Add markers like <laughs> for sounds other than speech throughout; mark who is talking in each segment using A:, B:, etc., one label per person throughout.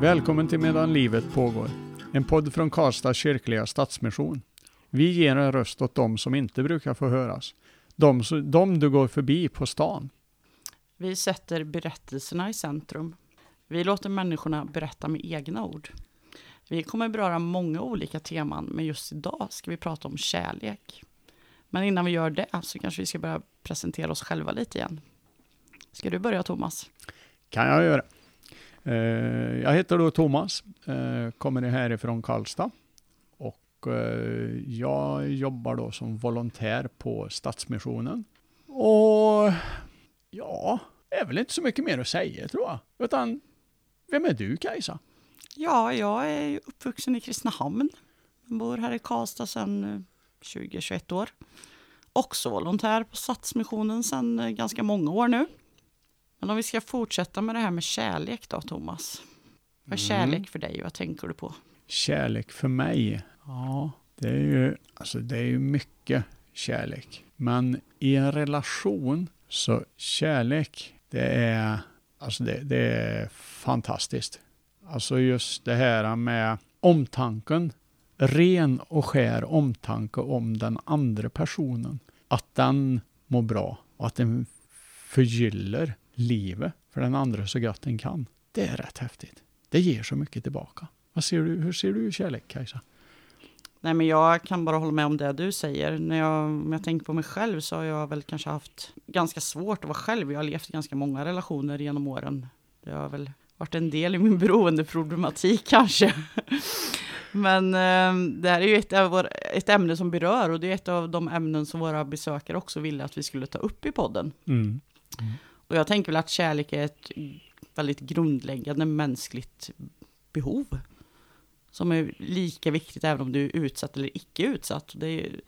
A: Välkommen till Medan livet pågår. En podd från Karlstad kyrkliga stadsmission. Vi ger en röst åt dem som inte brukar få höras. De, de du går förbi på stan.
B: Vi sätter berättelserna i centrum. Vi låter människorna berätta med egna ord. Vi kommer beröra många olika teman, men just idag ska vi prata om kärlek. Men innan vi gör det så kanske vi ska börja presentera oss själva lite igen. Ska du börja Thomas?
A: kan jag göra. Eh, jag heter då Thomas, eh, kommer härifrån Karlstad och eh, jag jobbar då som volontär på Stadsmissionen. Och ja, det är väl inte så mycket mer att säga tror jag. Utan, vem är du Kajsa?
B: Ja, jag är uppvuxen i Kristinehamn. Jag bor här i Karlstad sedan 20-21 år. Också volontär på Stadsmissionen sedan ganska många år nu. Men om vi ska fortsätta med det här med kärlek då, Thomas. Vad är kärlek mm. för dig? Vad tänker du på?
A: Kärlek för mig? Ja, det är ju, alltså det är ju mycket kärlek. Men i en relation så kärlek, det är, alltså det, det är fantastiskt. Alltså just det här med omtanken, ren och skär omtanke om den andra personen. Att den mår bra och att den förgyller livet för den andra så gott den kan. Det är rätt häftigt. Det ger så mycket tillbaka. Vad ser du, hur ser du kärlek, Kajsa?
B: Nej, men jag kan bara hålla med om det du säger. När jag, om jag tänker på mig själv så har jag väl kanske haft ganska svårt att vara själv. Jag har levt i ganska många relationer genom åren. Det har väl varit en del i min <laughs> beroendeproblematik kanske. Men eh, det här är ju ett, av ett ämne som berör och det är ett av de ämnen som våra besökare också ville att vi skulle ta upp i podden. Mm. Mm. Och jag tänker väl att kärlek är ett väldigt grundläggande mänskligt behov. Som är lika viktigt även om du är utsatt eller icke utsatt. Är,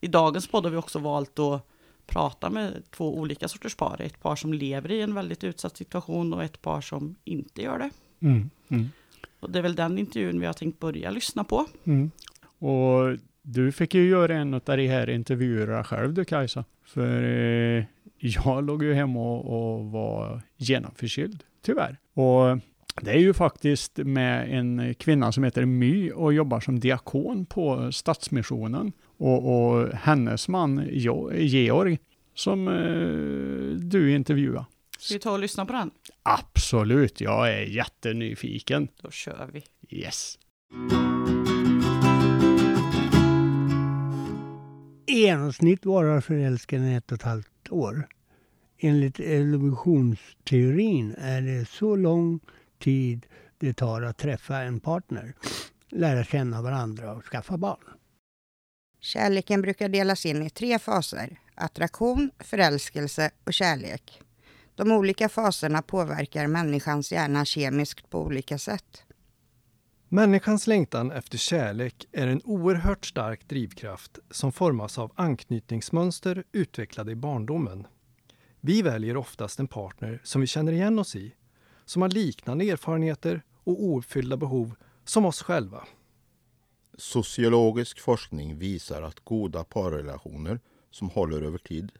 B: I dagens podd har vi också valt att prata med två olika sorters par. Ett par som lever i en väldigt utsatt situation och ett par som inte gör det. Mm, mm. Och det är väl den intervjun vi har tänkt börja lyssna på. Mm.
A: Och du fick ju göra en av de här intervjuerna själv du Kajsa. För eh, jag låg ju hemma och, och var genomförkyld, tyvärr. Och det är ju faktiskt med en kvinna som heter My och jobbar som diakon på Stadsmissionen. Och, och hennes man Georg som eh, du intervjuade.
B: Ska vi ta och lyssna på den?
A: Absolut, jag är jättenyfiken.
B: Då kör vi.
A: Yes.
C: I genomsnitt varar förälskelsen ett och ett halvt år. Enligt evolutionsteorin är det så lång tid det tar att träffa en partner, lära känna varandra och skaffa barn.
D: Kärleken brukar delas in i tre faser. Attraktion, förälskelse och kärlek. De olika faserna påverkar människans hjärna kemiskt på olika sätt.
E: Människans längtan efter kärlek är en oerhört stark drivkraft som formas av anknytningsmönster utvecklade i barndomen. Vi väljer oftast en partner som vi känner igen oss i, som har liknande erfarenheter och ouppfyllda behov som oss själva.
F: Sociologisk forskning visar att goda parrelationer som håller över tid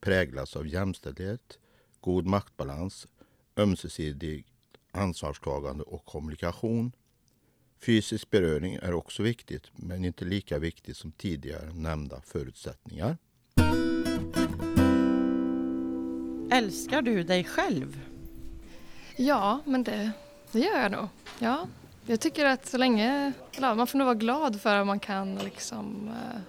F: präglas av jämställdhet, god maktbalans, ömsesidig ansvarstagande och kommunikation Fysisk beröring är också viktigt, men inte lika viktigt som tidigare nämnda förutsättningar.
B: Älskar du dig själv?
G: Ja, men det, det gör jag nog. Ja, jag tycker att så länge... man får nog vara glad för att man kan liksom... Eh,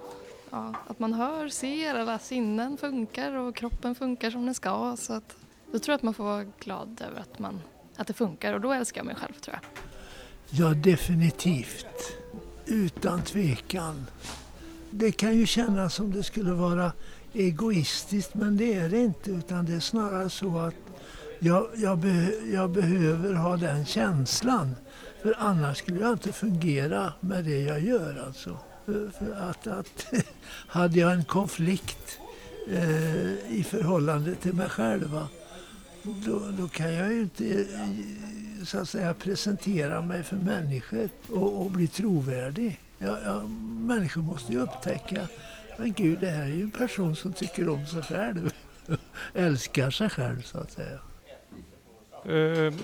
G: ja, att man hör, ser, alla sinnen funkar och kroppen funkar som den ska. Så att, då tror jag att man får vara glad över att, man, att det funkar och då älskar jag mig själv tror jag.
C: Ja, definitivt. Utan tvekan. Det kan ju kännas som det skulle vara egoistiskt, men det är det inte. Utan det är snarare så att jag, jag, be, jag behöver ha den känslan. För annars skulle jag inte fungera med det jag gör. Alltså. För, för att, att <laughs> hade jag en konflikt eh, i förhållande till mig själva, då, då kan jag ju inte så att säga presentera mig för människor och, och bli trovärdig. Jag, jag, människor måste ju upptäcka, men gud det här är ju en person som tycker om sig själv. <laughs> Älskar sig själv så att säga.
E: Uh,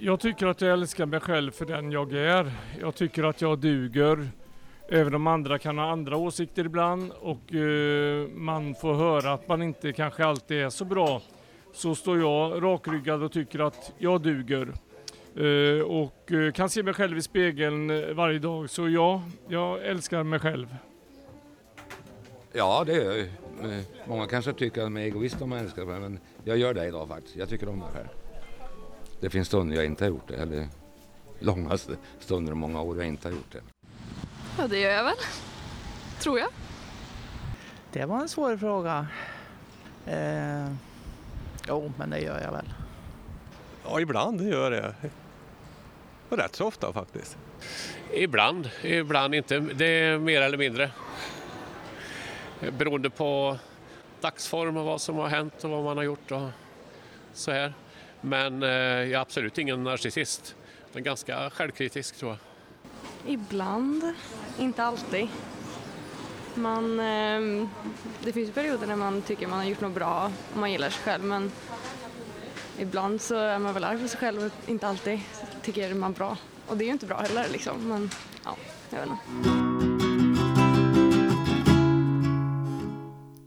H: Jag tycker att jag älskar mig själv för den jag är. Jag tycker att jag duger. Även om andra kan ha andra åsikter ibland och uh, man får höra att man inte kanske alltid är så bra. Så står jag rakryggad och tycker att jag duger. Uh, och uh, kan se mig själv i spegeln varje dag. Så ja, jag älskar mig själv.
I: Ja, det gör jag. Många kanske tycker att jag är egoist om jag älskar mig, men jag gör det idag faktiskt. Jag tycker om mig själv. Det finns stunder jag inte har gjort det, eller långa stunder och många år jag inte har gjort det.
J: Ja, det gör jag väl. Tror jag.
K: Det var en svår fråga. Eh, jo, men det gör jag väl.
L: Ja, ibland gör jag det. Och rätt så ofta faktiskt.
M: Ibland, ibland inte. Det är mer eller mindre. Beroende på dagsform och vad som har hänt och vad man har gjort och så här. Men eh, jag är absolut ingen narcissist. Men ganska självkritisk tror jag.
N: Ibland, inte alltid. Man, eh, det finns perioder när man tycker man har gjort något bra och man gillar sig själv men ibland så är man väl arg på sig själv och inte alltid tycker man bra. Och det är ju inte bra heller liksom men ja, jag vet inte.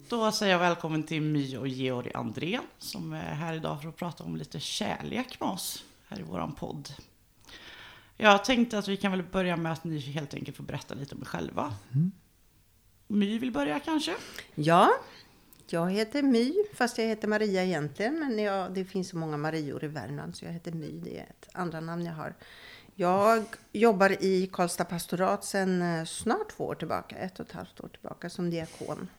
B: Då säger jag välkommen till My och Georg Andrén som är här idag för att prata om lite kärlek med oss här i våran podd. Jag tänkte att vi kan väl börja med att ni helt enkelt får berätta lite om er själva. Mm. My vill börja kanske?
O: Ja, jag heter My, fast jag heter Maria egentligen. Men jag, det finns så många Marior i Värmland så jag heter My, det är ett andra namn jag har. Jag jobbar i Karlstad pastorat sedan eh, snart två år tillbaka, ett och ett halvt år tillbaka, som diakon.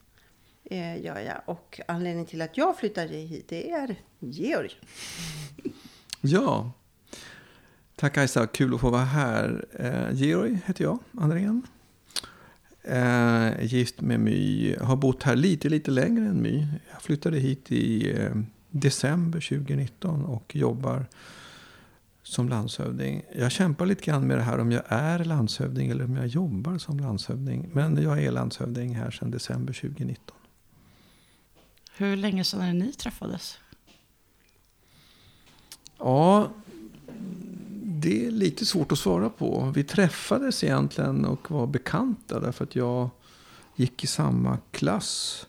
O: Eh, gör jag. Och anledningen till att jag flyttade hit det är Georg.
P: Ja, tack Kajsa, kul att få vara här. Eh, Georg heter jag, Andrén. Eh, gift med My, har bott här lite, lite längre än My. Jag flyttade hit i eh, december 2019 och jobbar som landshövding. Jag kämpar lite grann med det här om jag är landshövding eller om jag jobbar som landshövding. Men jag är landshövding här sedan december 2019.
B: Hur länge sedan är ni träffades?
P: Ja, det är lite svårt att svara på. Vi träffades egentligen och var bekanta därför att jag gick i samma klass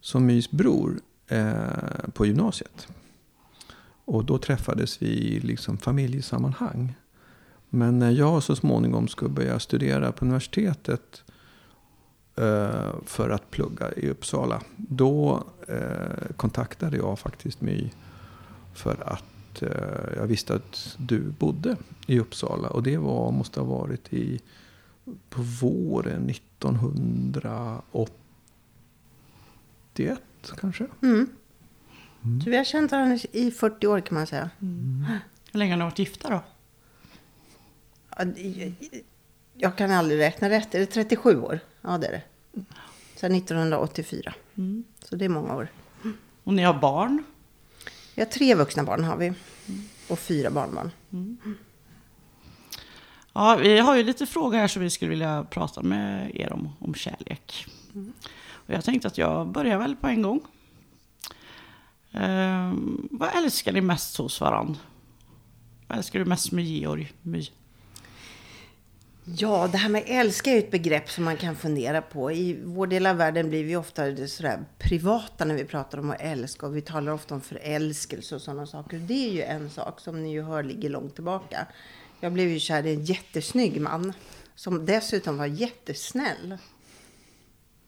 P: som Mys bror eh, på gymnasiet. Och då träffades vi i liksom familjesammanhang. Men när jag så småningom skulle börja studera på universitetet eh, för att plugga i Uppsala. Då eh, kontaktade jag faktiskt My för att eh, jag visste att du bodde i Uppsala. Och det var, måste ha varit i, på våren 1981 kanske.
O: Mm. Mm. Så vi har känt varandra i 40 år kan man säga.
B: Mm. Hur länge har ni varit gifta då?
O: Jag kan aldrig räkna rätt. Är det 37 år? Ja, det är det. Sedan 1984. Mm. Så det är många år.
B: Och ni har barn?
O: Vi har tre vuxna barn har vi. Och fyra barnbarn. Mm.
B: Ja, vi har ju lite frågor här som vi skulle vilja prata med er om, om kärlek. Mm. Och jag tänkte att jag börjar väl på en gång. Ehm, vad älskar ni mest hos varandra? Vad älskar du mest med Georg? My?
O: Ja, det här med älska är ett begrepp som man kan fundera på. I vår del av världen blir vi ofta sådär privata när vi pratar om att älska. Och vi talar ofta om förälskelse och sådana saker. Det är ju en sak som ni ju hör ligger långt tillbaka. Jag blev ju kär i en jättesnygg man. Som dessutom var jättesnäll.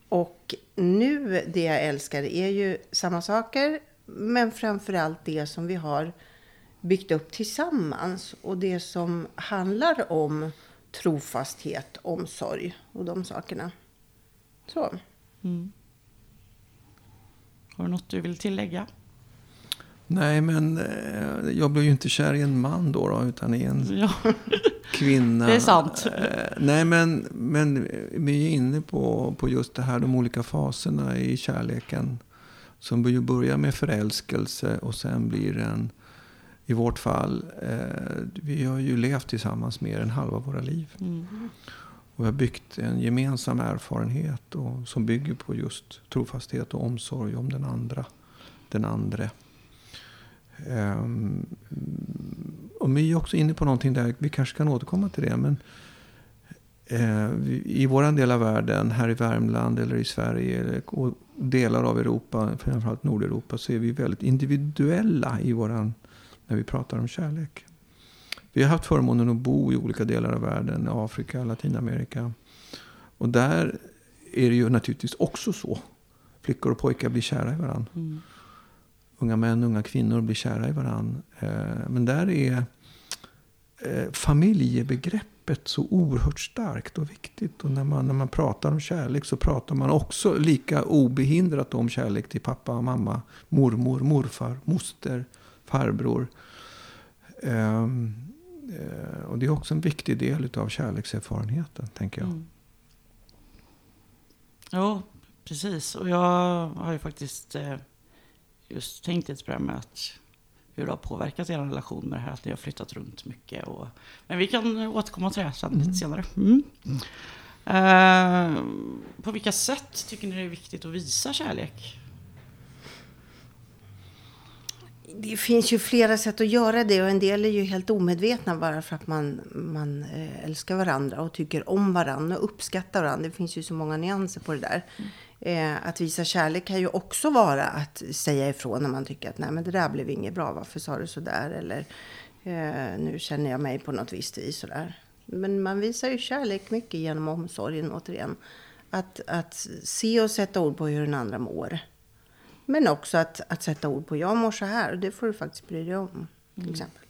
O: Och nu det jag älskar är ju samma saker. Men framförallt det som vi har byggt upp tillsammans. Och det som handlar om trofasthet, omsorg och de sakerna. Så. Mm.
B: Har du något du vill tillägga?
P: Nej, men eh, jag blev ju inte kär i en man då, då utan i en ja. kvinna.
B: Det är sant.
P: Eh, nej, men, men vi är inne på, på just det här, de olika faserna i kärleken. Som börjar med förälskelse och sen blir en i vårt fall, eh, vi har ju levt tillsammans mer än halva våra liv. Mm. Och vi har byggt en gemensam erfarenhet och, som bygger på just trofasthet och omsorg om den andra, den andre. Um, och vi är också inne på någonting där, vi kanske kan återkomma till det. Men eh, I vår del av världen, här i Värmland eller i Sverige och delar av Europa, framförallt Nordeuropa, så är vi väldigt individuella i våran, när vi pratar om kärlek. Vi har haft förmånen att bo i olika delar av världen, Afrika, Latinamerika. Och där är det ju naturligtvis också så. Flickor och pojkar blir kära i varandra. Mm. Unga män, unga kvinnor blir kära i varandra. Eh, men där är eh, familjebegreppet så oerhört starkt och viktigt. Och när man, när man pratar om kärlek så pratar man också lika obehindrat om kärlek till pappa, mamma, mormor, morfar, moster, farbror. Um, uh, och det är också en viktig del av kärlekserfarenheten, tänker jag. Mm.
B: Ja, precis. Och jag har ju faktiskt eh, just tänkt lite på det här med att hur det har påverkat er relation med det här att ni har flyttat runt mycket. Och, men vi kan återkomma till det sen mm. lite senare. Mm. Uh, på vilka sätt tycker ni det är viktigt att visa kärlek?
O: Det finns ju flera sätt att göra det och en del är ju helt omedvetna bara för att man, man eh, älskar varandra och tycker om varandra och uppskattar varandra. Det finns ju så många nyanser på det där. Mm. Eh, att visa kärlek kan ju också vara att säga ifrån när man tycker att nej men det där blev inget bra, varför sa du så där? Eller eh, nu känner jag mig på något visst vis sådär. Men man visar ju kärlek mycket genom omsorgen återigen. Att, att se och sätta ord på hur den andra mår. Men också att, att sätta ord på jag mår så här och det får du faktiskt bry dig om. Till mm. exempel.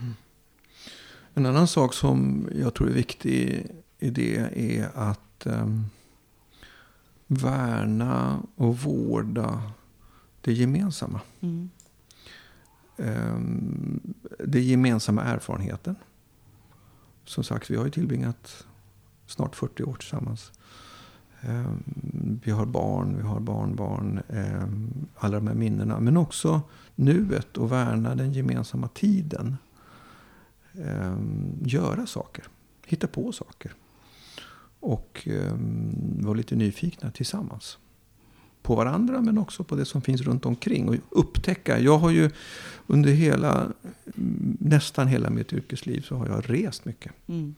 O: Mm.
P: En annan sak som jag tror är viktig i det är att um, värna och vårda det gemensamma. Mm. Um, det gemensamma erfarenheten. Som sagt, vi har ju tillbringat snart 40 år tillsammans. Ehm, vi har barn, vi har barnbarn, ehm, alla de här minnena. Men också nuet och värna den gemensamma tiden. Ehm, göra saker, hitta på saker och vara lite nyfikna tillsammans. På varandra men också på det som finns runt omkring. Och upptäcka. Jag har ju under hela, mm, nästan hela mitt yrkesliv så har jag rest mycket. Mm.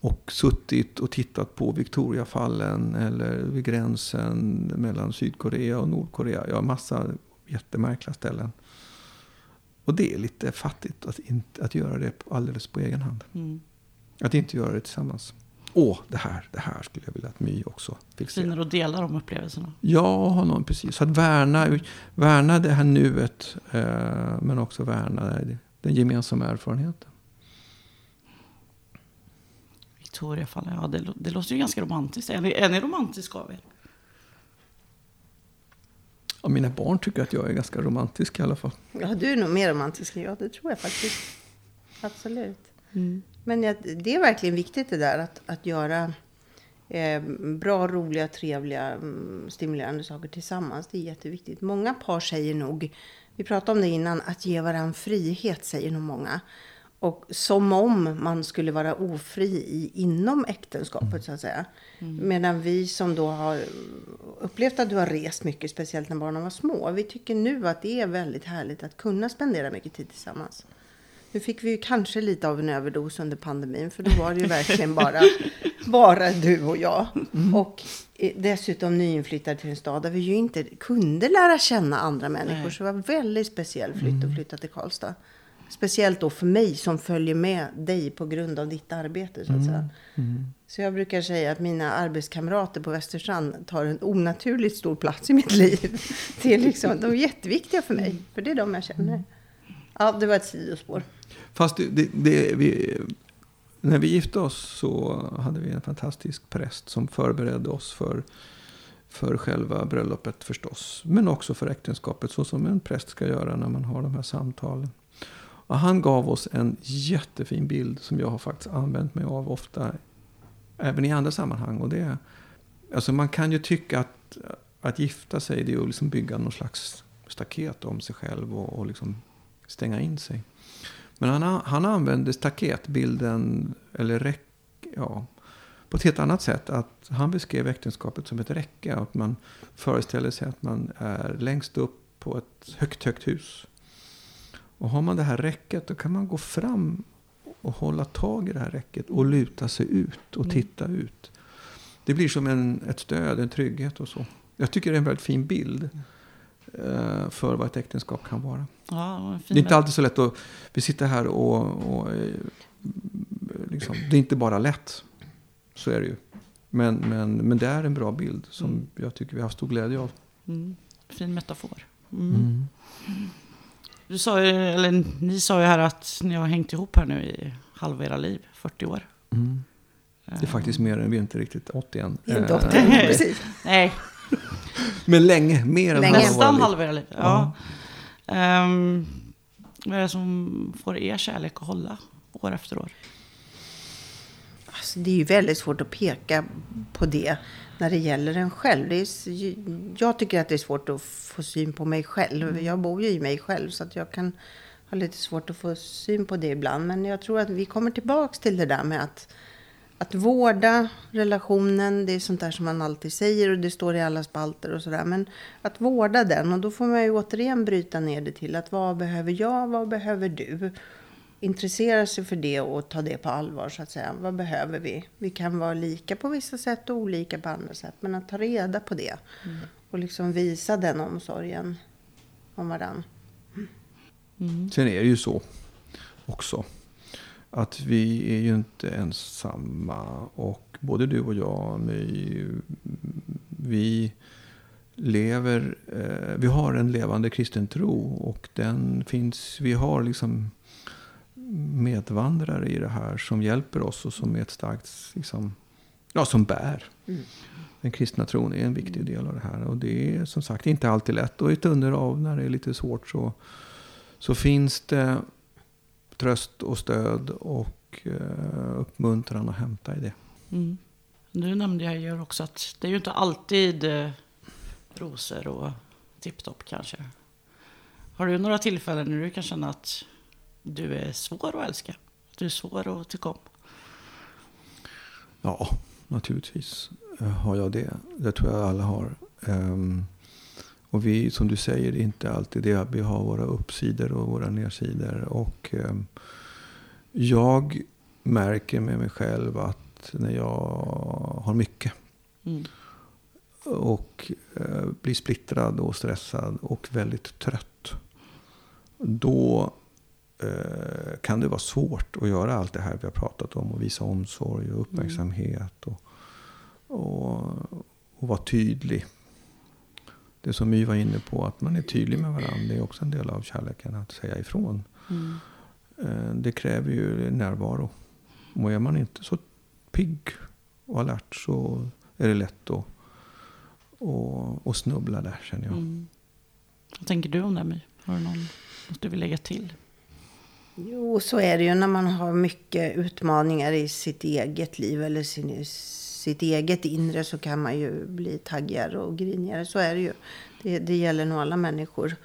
P: Och suttit och tittat på Victoriafallen eller vid gränsen mellan Sydkorea och Nordkorea. Har massa jättemärkliga ställen. Och det är lite fattigt att, inte, att göra det alldeles på egen hand. Mm. Att inte göra det tillsammans åh, det här, det här skulle jag vilja att My också fick se.
B: Fint att dela de upplevelserna.
P: Ja, honom, precis. Så att värna, värna det här nuet, eh, men också värna den gemensamma erfarenheten.
B: Victoriafallen, ja det, det låter ju ganska romantiskt. Är ni, är ni romantiska av er?
P: Ja, mina barn tycker att jag är ganska romantisk i alla fall.
O: Ja, du är nog mer romantisk än jag, det tror jag faktiskt. Absolut. Mm. Men det är verkligen viktigt det där att, att göra eh, bra, roliga, trevliga, mm, stimulerande saker tillsammans. Det är jätteviktigt. Många par säger nog, vi pratade om det innan, att ge varandra frihet säger nog många. Och som om man skulle vara ofri i, inom äktenskapet så att säga. Mm. Medan vi som då har upplevt att du har rest mycket, speciellt när barnen var små. Vi tycker nu att det är väldigt härligt att kunna spendera mycket tid tillsammans. Nu fick vi ju kanske lite av en överdos under pandemin, för då var det ju verkligen bara, <laughs> bara du och jag. Mm. Och dessutom nyinflyttade till en stad där vi ju inte kunde lära känna andra människor. Nej. Så det var väldigt speciell flytt att mm. flytta till Karlstad. Speciellt då för mig som följer med dig på grund av ditt arbete. Så, att mm. säga. Mm. så jag brukar säga att mina arbetskamrater på Västerstrand tar en onaturligt stor plats i mitt liv. <laughs> Det är liksom, de är jätteviktiga för mig, för det är de jag känner. Ja, det var ett sidospår.
P: Fast det, det, det, vi, när vi gifte oss så hade vi en fantastisk präst som förberedde oss för, för själva bröllopet förstås. Men också för äktenskapet så som en präst ska göra när man har de här samtalen. Och han gav oss en jättefin bild som jag har faktiskt använt mig av ofta. Även i andra sammanhang. Och det, alltså man kan ju tycka att, att gifta sig det är att liksom bygga någon slags staket om sig själv och, och liksom stänga in sig. Men han, han använde staketbilden, eller räck, ja, på ett helt annat sätt. Att han beskrev äktenskapet som ett räcke. Att man föreställer sig att man är längst upp på ett högt, högt hus. Och har man det här räcket då kan man gå fram och hålla tag i det här räcket och luta sig ut och
B: Mm.
P: titta ut. Det blir som en, ett stöd, en trygghet och så. Jag tycker det är en väldigt fin bild eh, för vad ett äktenskap kan vara.
B: Ja,
P: Det är inte alltid så lätt att vi sitter här och, och eh, liksom, det är inte bara lätt. Så är det ju. Men, men, men det är en bra bild som
B: Mm.
P: jag tycker vi har stor glädje av.
B: Mm. Fin metafor. Mm. Du sa ju, eller ni sa ju här att ni har hängt ihop här nu i halva era liv, 40 år.
P: Mm. Det är faktiskt mer än vi är inte riktigt 81.
B: Inte
P: Eh,
B: 81, <laughs> precis. Nej.
P: Men länge, mer än halva
B: Nästan halva era liv. Ja. Ehm, vad är det som får er kärlek att hålla år efter år?
O: Alltså, det är ju väldigt svårt att peka på det när det gäller en själv. Det är, jag tycker att det är svårt att få syn på mig själv. Jag bor ju i mig själv så att jag kan ha lite svårt att få syn på det ibland. Men jag tror att vi kommer tillbaks till det där med att, att vårda relationen. Det är sånt där som man alltid säger och det står i alla spalter och sådär. Men att vårda den och då får man ju återigen bryta ner det till att vad behöver jag, vad behöver du? Intressera sig för det och ta det på allvar så att säga. Vad behöver vi? Vi kan vara lika på vissa sätt och olika på andra sätt. Men att ta reda på det
B: Mm.
O: och liksom visa den omsorgen om varann.
P: Sen är det ju så också. Att vi är ju inte ensamma. Och både du och jag, My, vi lever, eh, vi har en levande kristen tro. Och den finns, vi har liksom medvandrare i det här som hjälper oss och som är ett starkt, liksom, ja som bär.
O: Mm.
P: Den kristna tron är en viktig del av det här. Och det är som sagt inte alltid lätt. Och i stunder av när det är lite svårt så, så finns det tröst och stöd och eh, uppmuntran att hämta i det.
B: Mm. Nu nämnde jag ju också att det är ju inte alltid eh, rosor och tipptopp kanske. Har du några tillfällen när du kan känna att du är svår att älska? Du är svår att tycka om?
P: Ja, naturligtvis eh, har jag det. Det tror jag alla har. Ehm, och vi, som du säger, det är inte alltid det. Vi har våra uppsidor och våra nedsidor. Och ehm, jag märker med mig själv att när jag har mycket
B: Mm.
P: och eh, blir splittrad och stressad och väldigt trött. Då kan det vara svårt att göra allt det här vi har pratat om och visa omsorg och uppmärksamhet och, och, och vara tydlig. Det som My var inne på, att man är tydlig med varandra, det är också en del av kärleken, att säga ifrån.
B: Mm.
P: Eh, Det kräver ju närvaro. Och är man inte så pigg och alert så är det lätt att, att, att snubbla där känner jag.
B: Mm. Vad tänker du om det My? Har du någon, något du vill lägga till?
O: Jo, så är det ju när man har mycket utmaningar i sitt eget liv eller sin, sitt eget inre så kan man ju bli taggigare och grinigare. Så är det ju. Det, det gäller nog alla människor.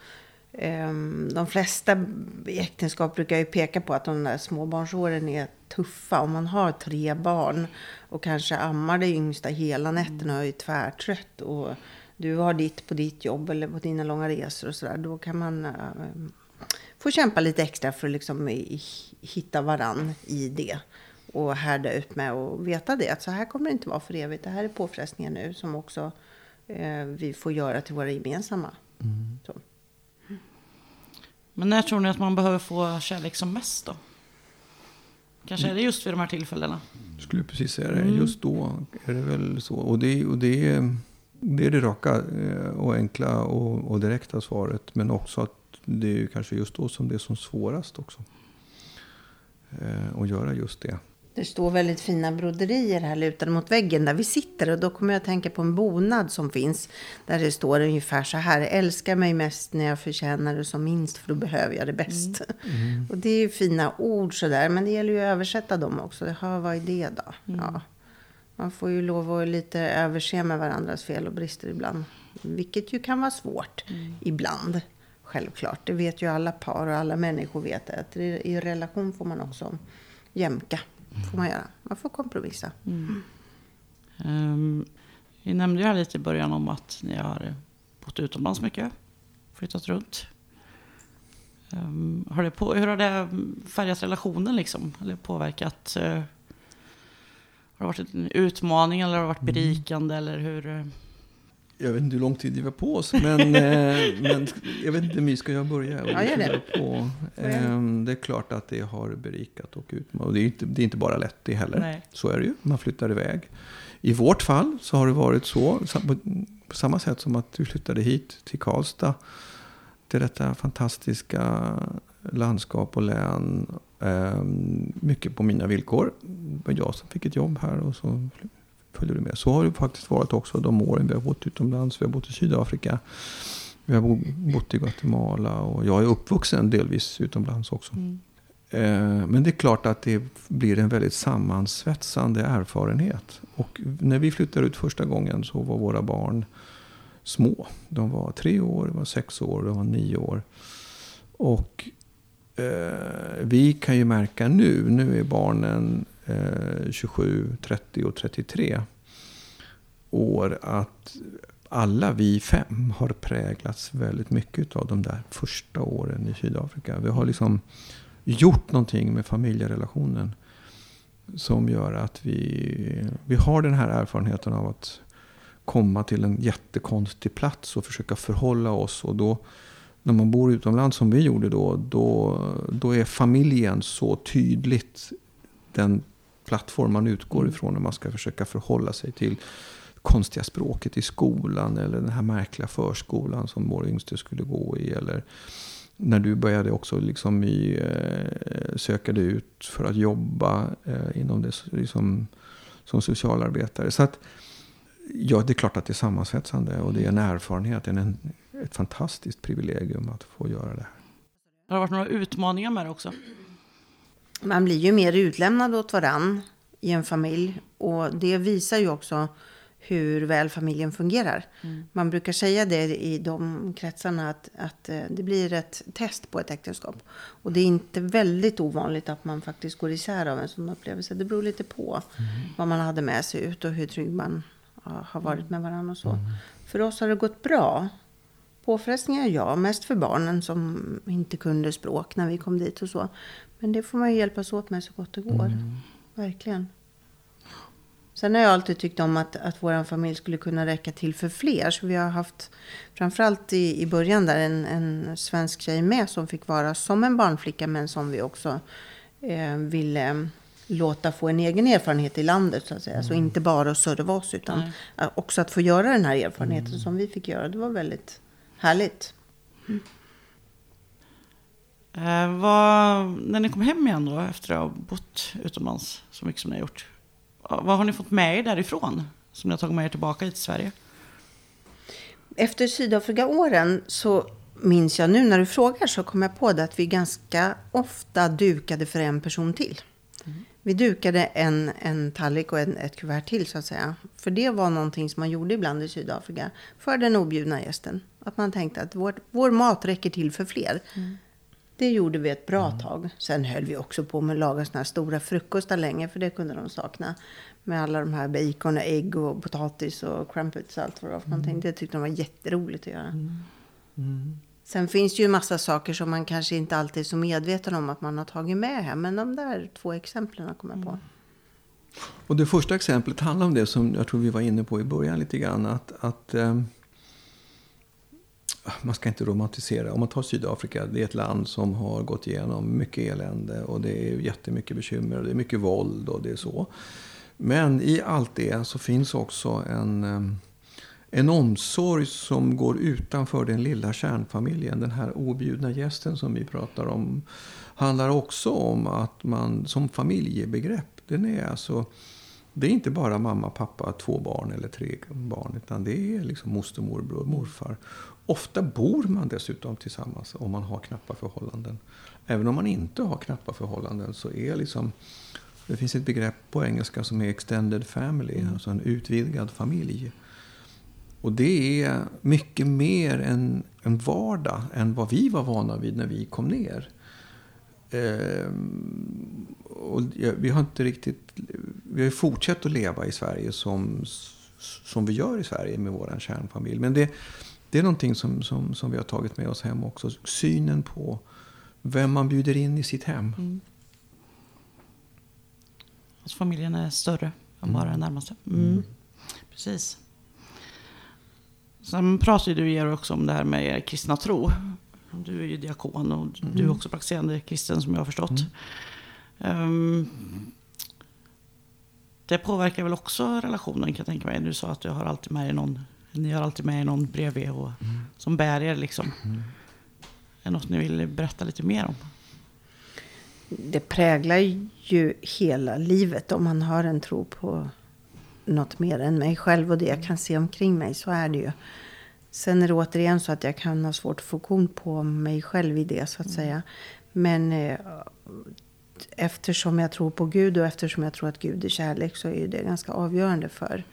O: Ehm, de flesta äktenskap brukar ju peka på att de där småbarnsåren är tuffa. Om man har tre barn och kanske ammar det yngsta hela nätterna och är tvärtrött och du har ditt på ditt jobb eller på dina långa resor och sådär. Då kan man ehm, eh, få kämpa lite extra för att liksom hitta varann i det. Och härda ut med och veta det att så här kommer det inte vara för evigt. Det här är påfrestningar nu som också eh, vi får göra till våra gemensamma. Så.
B: Men när tror ni att man behöver få kärlek som mest då? Kanske
P: Mm.
B: är det just vid de här tillfällena?
P: Skulle precis säga det.
B: Mm.
P: Just då är det väl så. Och det, och det, är, det är det raka eh, och enkla och, och direkta svaret. Men också att det är ju kanske just då som det är som svårast också. Eh, Att göra just det.
O: Det står väldigt fina broderier här lutade mot väggen där vi sitter. Och då kommer jag att tänka på en bonad som finns. Där det står ungefär så här. Älska mig mest när jag förtjänar det som minst. För då behöver jag det bäst.
B: Mm.
O: Och det är ju fina ord sådär. Men det gäller ju att översätta dem också. Ja, vad är det då? Ja. Man får ju lov att lite överse med varandras fel och brister ibland. Vilket ju kan vara svårt ibland. Självklart. Det vet ju alla par och alla människor vet det. Att i i relation får man också jämka. Får man göra. Man får kompromissa.
B: Um, vi nämnde ju här lite i början om att ni har bott utomlands mycket. Flyttat runt. Um, har det på, hur har det färgat relationen liksom? Eller påverkat? Uh, har det varit en utmaning eller har det varit
P: Mm.
B: berikande? Eller hur?
P: Jag vet inte hur lång tid vi var på oss, men, <laughs> eh, men jag vet inte, My, ska jag börja?
O: Ja, gör det.
P: På, Ehm, det är klart att det har berikat och utmanat. Det är inte, det är inte bara lätt det heller.
B: Nej.
P: Så är det ju, man flyttar iväg. I vårt fall så har det varit så, på, samma sätt som att vi flyttade hit till Karlstad. Till detta fantastiska landskap och län. ehm, mycket på mina villkor. Det var jag som fick ett jobb här och så följer du med. Så har det faktiskt varit också de åren vi har bott utomlands. Vi har bott i Sydafrika. Vi har bo- bott i Guatemala och jag är uppvuxen delvis utomlands också.
B: Mm.
P: Eh, Men det är klart att det blir en väldigt sammansvetsande erfarenhet. Och när vi flyttade ut första gången så var våra barn små. De var tre år, de var sex år, de var nio år. Och eh, vi kan ju märka nu, nu är barnen eh, 27, 30 och 33 år att alla vi fem har präglats väldigt mycket av de där första åren i Sydafrika. Vi har liksom gjort någonting med familjerelationen som gör att vi, vi har den här erfarenheten av att komma till en jättekonstig plats och försöka förhålla oss. Och då, när man bor utomlands som vi gjorde då, då, då är familjen så tydligt den plattform man utgår ifrån när man ska försöka förhålla sig till konstiga språket i skolan eller den här märkliga förskolan som vår yngste skulle gå i. Eller när du började också liksom i, eh, söka dig ut för att jobba eh, inom det liksom, som socialarbetare. Så att, ja, det är klart att det är sammansvetsande och det är en erfarenhet, en, en, ett fantastiskt privilegium att få göra det här.
B: Har det varit några utmaningar med det också?
O: Man blir ju mer utlämnad åt varann i en familj. Och det visar ju också hur väl familjen fungerar.
B: Mm.
O: Man brukar säga det i de kretsarna att, att eh, det blir ett test på ett äktenskap. Och det är inte väldigt ovanligt att man faktiskt går isär av en sån upplevelse. Det beror lite på vad man hade med sig ut och hur trygg man har varit med varandra och så. För oss har det gått bra. Påfrestningar, ja. Mest för barnen som inte kunde språk när vi kom dit och så. Men det får man ju hjälpas åt med så gott det går. Verkligen. Sen har jag alltid tyckt om att, att vår familj skulle kunna räcka till för fler. Så vi har haft, framförallt i, i början där, en, en svensk tjej med som fick vara som en barnflicka. Men som vi också eh, ville låta få en egen erfarenhet i landet. Så att säga. Så inte bara att serva oss utan eh, också att få göra den här erfarenheten som vi fick göra. Det var väldigt härligt.
B: Eh, vad, när ni kom hem igen då efter att ha bott utomlands så mycket som ni har gjort. Vad har ni fått med er därifrån? Som ni har tagit med er tillbaka hit till Sverige?
O: Efter Sydafrika-åren så minns jag nu när du frågar så kom jag på det att vi ganska ofta dukade för en person till. Vi dukade en, en tallrik och en, ett kuvert till så att säga. För det var någonting som man gjorde ibland i Sydafrika. För den objudna gästen. Att man tänkte att vår, vår mat räcker till för fler. Det gjorde vi ett bra tag. Sen höll vi också på med att laga såna här stora frukostar länge. För det kunde de sakna. Med alla de här bacon och ägg och potatis och crumpets och allt vad det var för någonting. Det tyckte de var jätteroligt att göra. Sen finns det ju massa saker som man kanske inte alltid är så medveten om att man har tagit med hem. Men de där två exemplen kommer jag på.
P: Och det första exemplet handlar om det som jag tror vi var inne på i början lite grann. Att, att eh, man ska inte romantisera. Om man tar Sydafrika, det är ett land som har gått igenom mycket elände. Och det är jättemycket bekymmer och det är mycket våld och det är så. Men i allt det så finns också en, eh, en omsorg som går utanför den lilla kärnfamiljen. Den här objudna gästen som vi pratar om handlar också om att man som familjebegrepp, den är alltså det är inte bara mamma, pappa, två barn eller tre barn. Utan det är liksom moster, morbror, morfar. Ofta bor man dessutom tillsammans om man har knappa förhållanden. Även om man inte har knappa förhållanden så är liksom... Det finns ett begrepp på engelska som är extended family, alltså en utvidgad familj. Och det är mycket mer en, en vardag än vad vi var vana vid när vi kom ner. Ehm, och vi har inte riktigt... Vi har ju fortsatt att leva i Sverige som, som vi gör i Sverige med vår kärnfamilj. Men det, det är någonting som, som, som vi har tagit med oss hem också. Synen på vem man bjuder in i sitt hem.
B: Mm. Att familjen är större än bara den närmaste. Mm. Precis. Sen pratar ju du Georg också om det här med er kristna tro. Du är ju diakon och du är
P: Mm.
B: också praktiserande kristen som jag har förstått. Ehm, det påverkar väl också relationen kan jag tänka mig. Du sa att du har alltid med er någon, ni har alltid med er någon bredvid och, som bär er liksom. Är det något ni vill berätta lite mer om?
O: Det präglar ju hela livet om man har en tro på något mer än mig själv och det jag kan se omkring mig. Så är det ju. Sen är det återigen så att jag kan ha svårt att få kon på mig själv i det så att säga. Men eh, eftersom jag tror på Gud och eftersom jag tror att Gud är kärlek så är det ganska avgörande för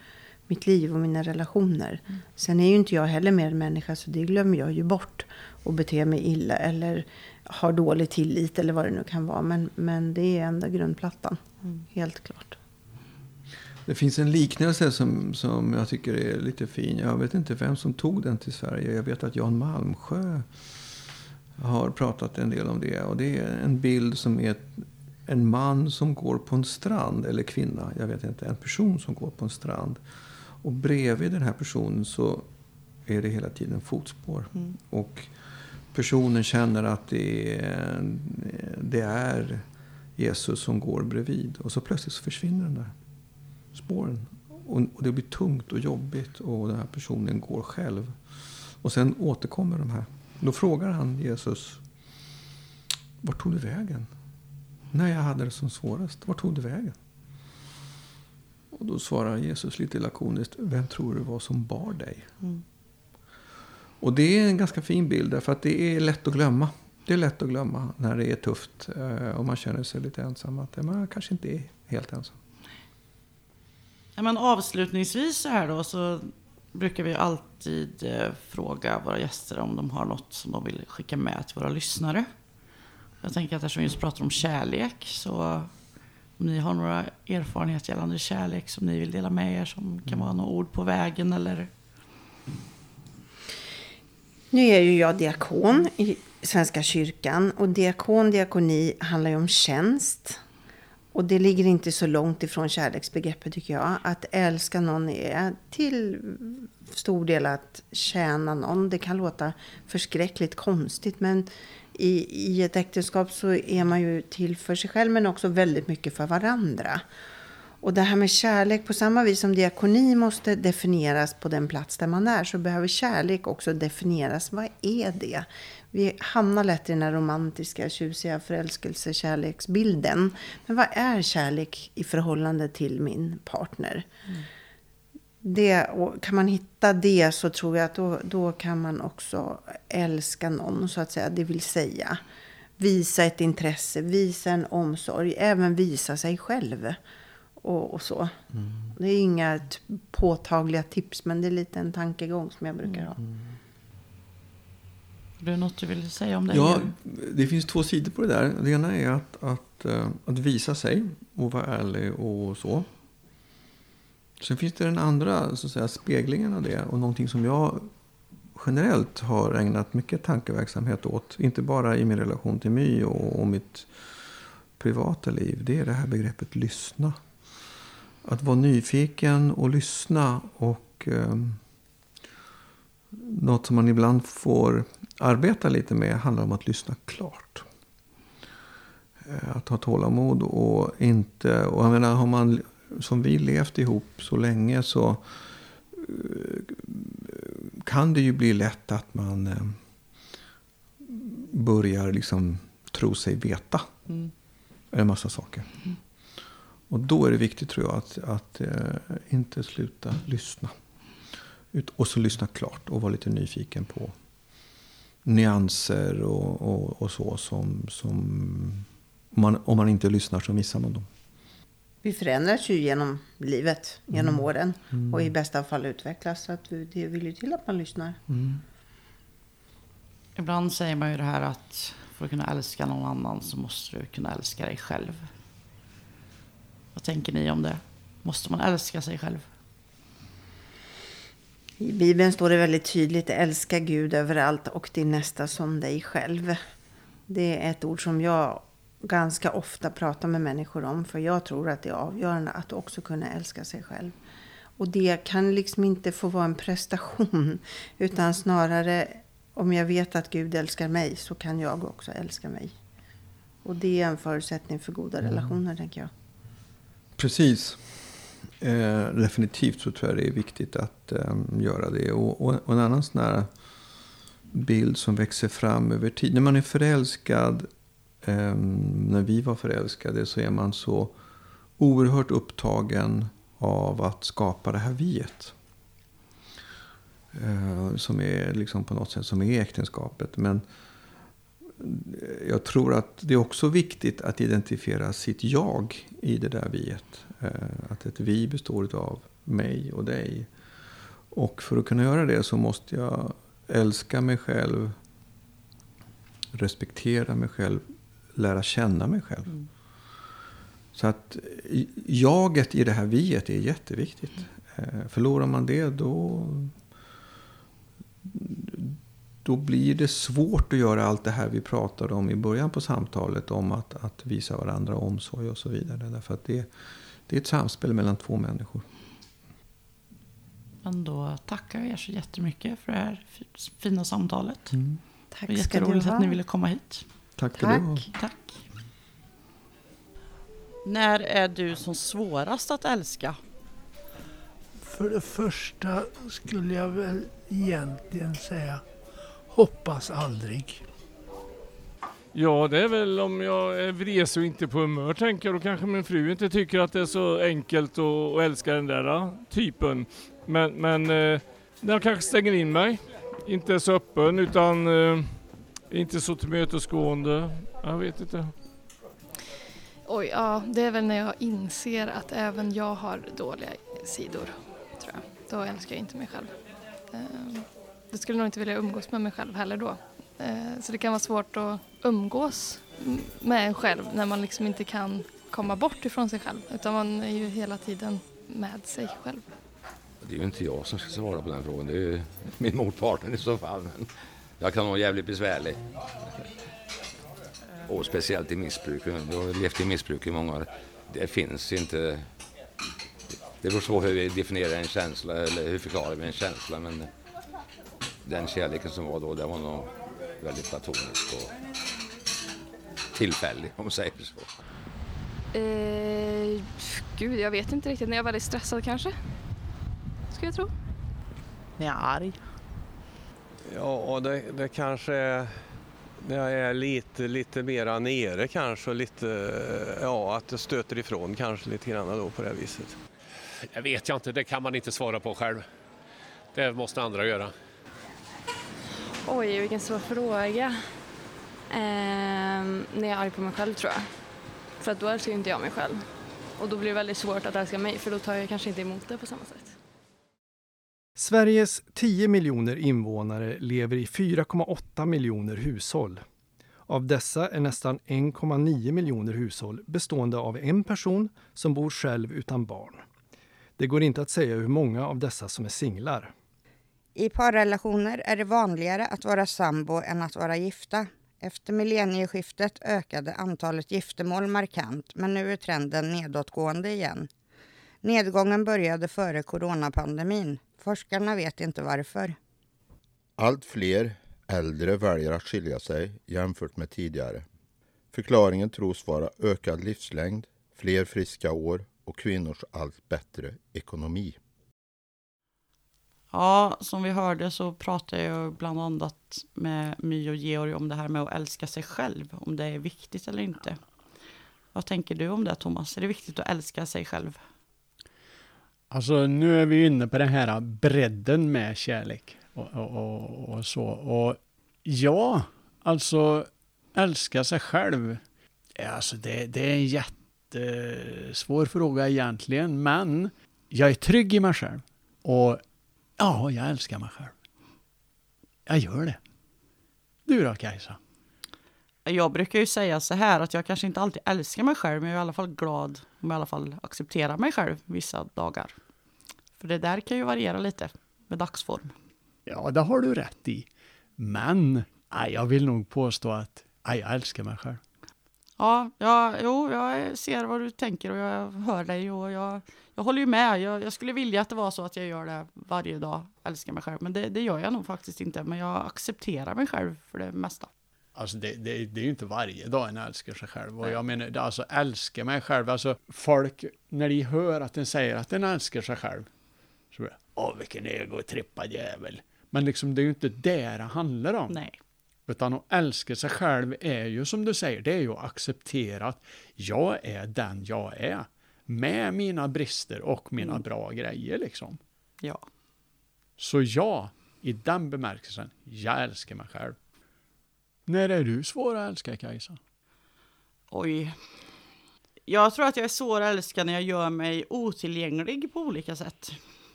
O: mitt liv och mina relationer. Sen är ju inte jag heller mer människa så det glömmer jag ju bort. Och beter mig illa eller har dålig tillit eller vad det nu kan vara. Men, men det är enda grundplattan. Helt klart.
P: Det finns en liknelse som, som jag tycker är lite fin. Jag vet inte vem som tog den till Sverige. Jag vet att Jan Malmsjö har pratat en del om det. Och det är en bild som är en man som går på en strand. Eller kvinna, jag vet inte. En person som går på en strand. Och bredvid den här personen så är det hela tiden fotspår.
B: Mm.
P: Och personen känner att det är, det är Jesus som går bredvid. Och så plötsligt så försvinner den där spåren. Och, och det blir tungt och jobbigt och den här personen går själv. Och sen återkommer de här. Då frågar han Jesus. Vart tog du vägen? När jag hade det som svårast. Vart tog du vägen? Och då svarar Jesus lite lakoniskt. Vem tror du var som bar dig?
B: Mm.
P: Och det är en ganska fin bild därför att det är lätt att glömma. Det är lätt att glömma när det är tufft eh, och man känner sig lite ensam. Att man kanske inte är helt ensam.
B: Ja, men avslutningsvis så här då så brukar vi alltid eh, fråga våra gäster om de har något som de vill skicka med till våra lyssnare. Jag tänker att eftersom vi just pratar om kärlek så om ni har några erfarenheter gällande kärlek som ni vill dela med er som kan vara några ord på vägen eller
O: Nu är ju jag diakon i Svenska kyrkan. Och diakon, diakoni handlar ju om tjänst. Och det ligger inte så långt ifrån kärleksbegreppet tycker jag. Att älska någon är till stor del att tjäna någon. Det kan låta förskräckligt konstigt men i, i ett äktenskap så är man ju till för sig själv men också väldigt mycket för varandra. Och det här med kärlek, på samma vis som diakoni måste definieras på den plats där man är, så behöver kärlek också definieras. Vad är det? Vi hamnar lätt i den här romantiska, tjusiga förälskelse kärleksbilden. Men vad är kärlek i förhållande till min partner? Det, och kan man hitta det så tror jag att då, då kan man också älska någon, så att säga. Det vill säga visa ett intresse, visa en omsorg, även visa sig själv. Och, och så. Det är inga påtagliga tips, men det är lite en tankegång som jag brukar ha.
B: Har du något du vill säga om det?
P: Ja, det finns två sidor på det där. Det ena är att, att, eh, att visa sig och vara ärlig och så. Sen finns det den andra så att säga, speglingen av det och någonting som jag generellt har ägnat mycket tankeverksamhet åt. Inte bara i min relation till My och, och mitt privata liv. Det är det här begreppet lyssna. Att vara nyfiken och lyssna och eh, något som man ibland får arbeta lite med handlar om att lyssna klart. Eh, Att ha tålamod och inte... Och jag menar, har man som vi levt ihop så länge så eh, kan det ju bli lätt att man eh, börjar liksom tro sig veta
B: Mm.
P: en massa saker. Och då är det viktigt tror jag att, att inte sluta lyssna. Ut, och så lyssna klart och vara lite nyfiken på nyanser och, och, och så. Som, som om, man, om man inte lyssnar så missar man dem.
O: Vi förändras ju genom livet, genom
P: Mm.
O: åren.
P: Mm.
O: Och i bästa fall utvecklas. Så att det vill ju till att man lyssnar.
B: Ibland säger man ju det här att för att kunna älska någon annan så måste du kunna älska dig själv. Vad tänker ni om det? Måste man älska sig själv?
O: I Bibeln står det väldigt tydligt, älska Gud överallt och din nästa som dig själv. Det är ett ord som jag ganska ofta pratar med människor om. För jag tror att det är avgörande att också kunna älska sig själv. Och det kan liksom inte få vara en prestation. <laughs> Utan snarare om jag vet att Gud älskar mig så kan jag också älska mig. Och det är en förutsättning för goda
P: Mm.
O: relationer tänker jag.
P: Precis. Eh, definitivt så tror jag det är viktigt att eh, göra det. Och, och, och en annan sån här bild som växer fram över tid. När man är förälskad, eh, när vi var förälskade, så är man så oerhört upptagen av att skapa det här viet. Eh, som är liksom på något sätt som är äktenskapet. Men jag tror att det är också viktigt att identifiera sitt jag i det där viet. Eh, Att ett vi består av mig och dig. Och för att kunna göra det så måste jag älska mig själv, respektera mig själv, lära känna mig själv. Så att jaget i det här viet är jätteviktigt. Eh, Förlorar man det då, då blir det svårt att göra allt det här vi pratade om i början på samtalet. Om att, att visa varandra omsorg och så vidare. Därför att det, det är ett samspel mellan två människor.
B: Men då tackar jag er så jättemycket för det här fina samtalet.
P: Mm.
O: Tack
B: det var
O: ska du
B: jätteroligt
O: ha.
B: att ni ville komma hit.
P: Tack ska du ha.
B: Tack. När är du som svårast att älska?
C: För det första skulle jag väl egentligen säga hoppas aldrig.
H: Ja, det är väl om jag är vresig och inte på humör tänker jag. Då kanske min fru inte tycker att det är så enkelt att, älska den där uh, typen. Men, men eh, när jag kanske stänger in mig, inte är så öppen utan eh, inte så tillmötesgående. Jag vet inte.
G: Oj, ja, det är väl när jag inser att även jag har dåliga sidor, tror jag. Då älskar jag inte mig själv. Eh, jag skulle nog inte vilja umgås med mig själv heller då. Eh, Så det kan vara svårt att umgås med en själv när man liksom inte kan komma bort ifrån sig själv. Utan man är ju hela tiden med sig själv.
I: Det är ju inte jag som ska svara på den frågan. Det är ju min motpartner i så fall. Men jag kan vara jävligt besvärlig. Och speciellt i missbruk. Jag har levt i missbruk i många år. Det finns inte... Det beror på hur vi definierar en känsla eller hur förklarar vi en känsla. Men den kärleken som var då, det var nog väldigt platonisk och tillfällig om man säger så.
G: Eh, gud, jag vet inte riktigt. När jag är väldigt stressad kanske? Skulle jag tro.
K: När jag är arg.
L: Ja, det, det kanske är när jag är lite, lite mera nere kanske och lite, ja att det stöter ifrån kanske lite grann då på det här viset.
M: Det vet jag inte, det kan man inte svara på själv. Det måste andra göra.
N: Oj, vilken svår fråga. Ehm, när jag är arg på mig själv tror jag. För att då älskar ju inte jag mig själv. Och då blir det väldigt svårt att älska mig för då tar jag kanske inte emot det på samma sätt.
E: Sveriges 10 miljoner invånare lever i 4,8 miljoner hushåll. Av dessa är nästan 1,9 miljoner hushåll bestående av en person som bor själv utan barn. Det går inte att säga hur många av dessa som är singlar.
D: I parrelationer är det vanligare att vara sambo än att vara gifta. Efter millennieskiftet ökade antalet giftermål markant, men nu är trenden nedåtgående igen. Nedgången började före coronapandemin. Forskarna vet inte varför.
F: Allt fler äldre väljer att skilja sig jämfört med tidigare. Förklaringen tros vara ökad livslängd, fler friska år och kvinnors allt bättre ekonomi.
B: Ja, som vi hörde så pratade jag bland annat med My och Georg om det här med att älska sig själv, om det är viktigt eller inte. Vad tänker du om det Thomas? Är det viktigt att älska sig själv?
A: Alltså nu är vi inne på den här bredden med kärlek och, och, och, och så. Och ja, alltså älska sig själv. Alltså det, det är en jättesvår fråga egentligen, men jag är trygg i mig själv. Och ja, jag älskar mig själv. Jag gör det. Du då Kajsa?
B: Jag brukar ju säga så här att jag kanske inte alltid älskar mig själv, men jag är i alla fall glad om jag i alla fall accepterar mig själv vissa dagar. För det där kan ju variera lite med dagsform.
A: Ja, det har du rätt i. Men nej, jag vill nog påstå att Nej, jag älskar mig själv.
B: Ja, ja, jo, jag ser vad du tänker och jag hör dig och jag, jag håller ju med. Jag, jag skulle vilja att det var så att jag gör det varje dag, älskar mig själv. Men det, det gör jag nog faktiskt inte. Men jag accepterar mig själv för det mesta.
A: Alltså det, det, det är ju inte varje dag en älskar sig själv. Och jag menar, alltså älska mig själv. Alltså folk, när de hör att en säger att en älskar sig själv. Så blir det, åh vilken egotrippad jävel. Men liksom det är ju inte det det handlar om.
B: Nej.
A: Utan att älska sig själv är ju som du säger, det är ju att acceptera att jag är den jag är. Med mina brister och mina
B: Mm.
A: bra grejer liksom.
B: Ja.
A: Så ja, i den bemärkelsen, jag älskar mig själv. När är du svår att älska Kajsa?
B: Oj. Jag tror att jag är svår att älska när jag gör mig otillgänglig på olika sätt.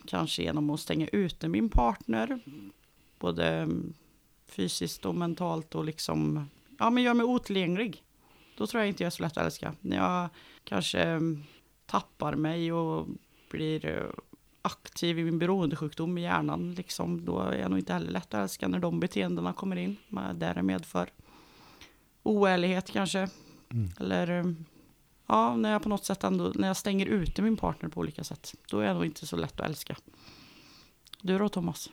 B: Kanske genom att stänga ute min partner. Både fysiskt och mentalt och liksom, ja men gör mig otillgänglig. Då tror jag inte jag är så lätt att älska. När jag kanske mm, tappar mig och blir eh, aktiv i min beroendesjukdom i hjärnan, liksom, då är jag nog inte heller lätt att älska när de beteendena kommer in. Med det medför. Oärlighet kanske. Eller eh, ja, när jag på något sätt ändå, när jag stänger ute min partner på olika sätt. Då är jag nog inte så lätt att älska. Du då Thomas?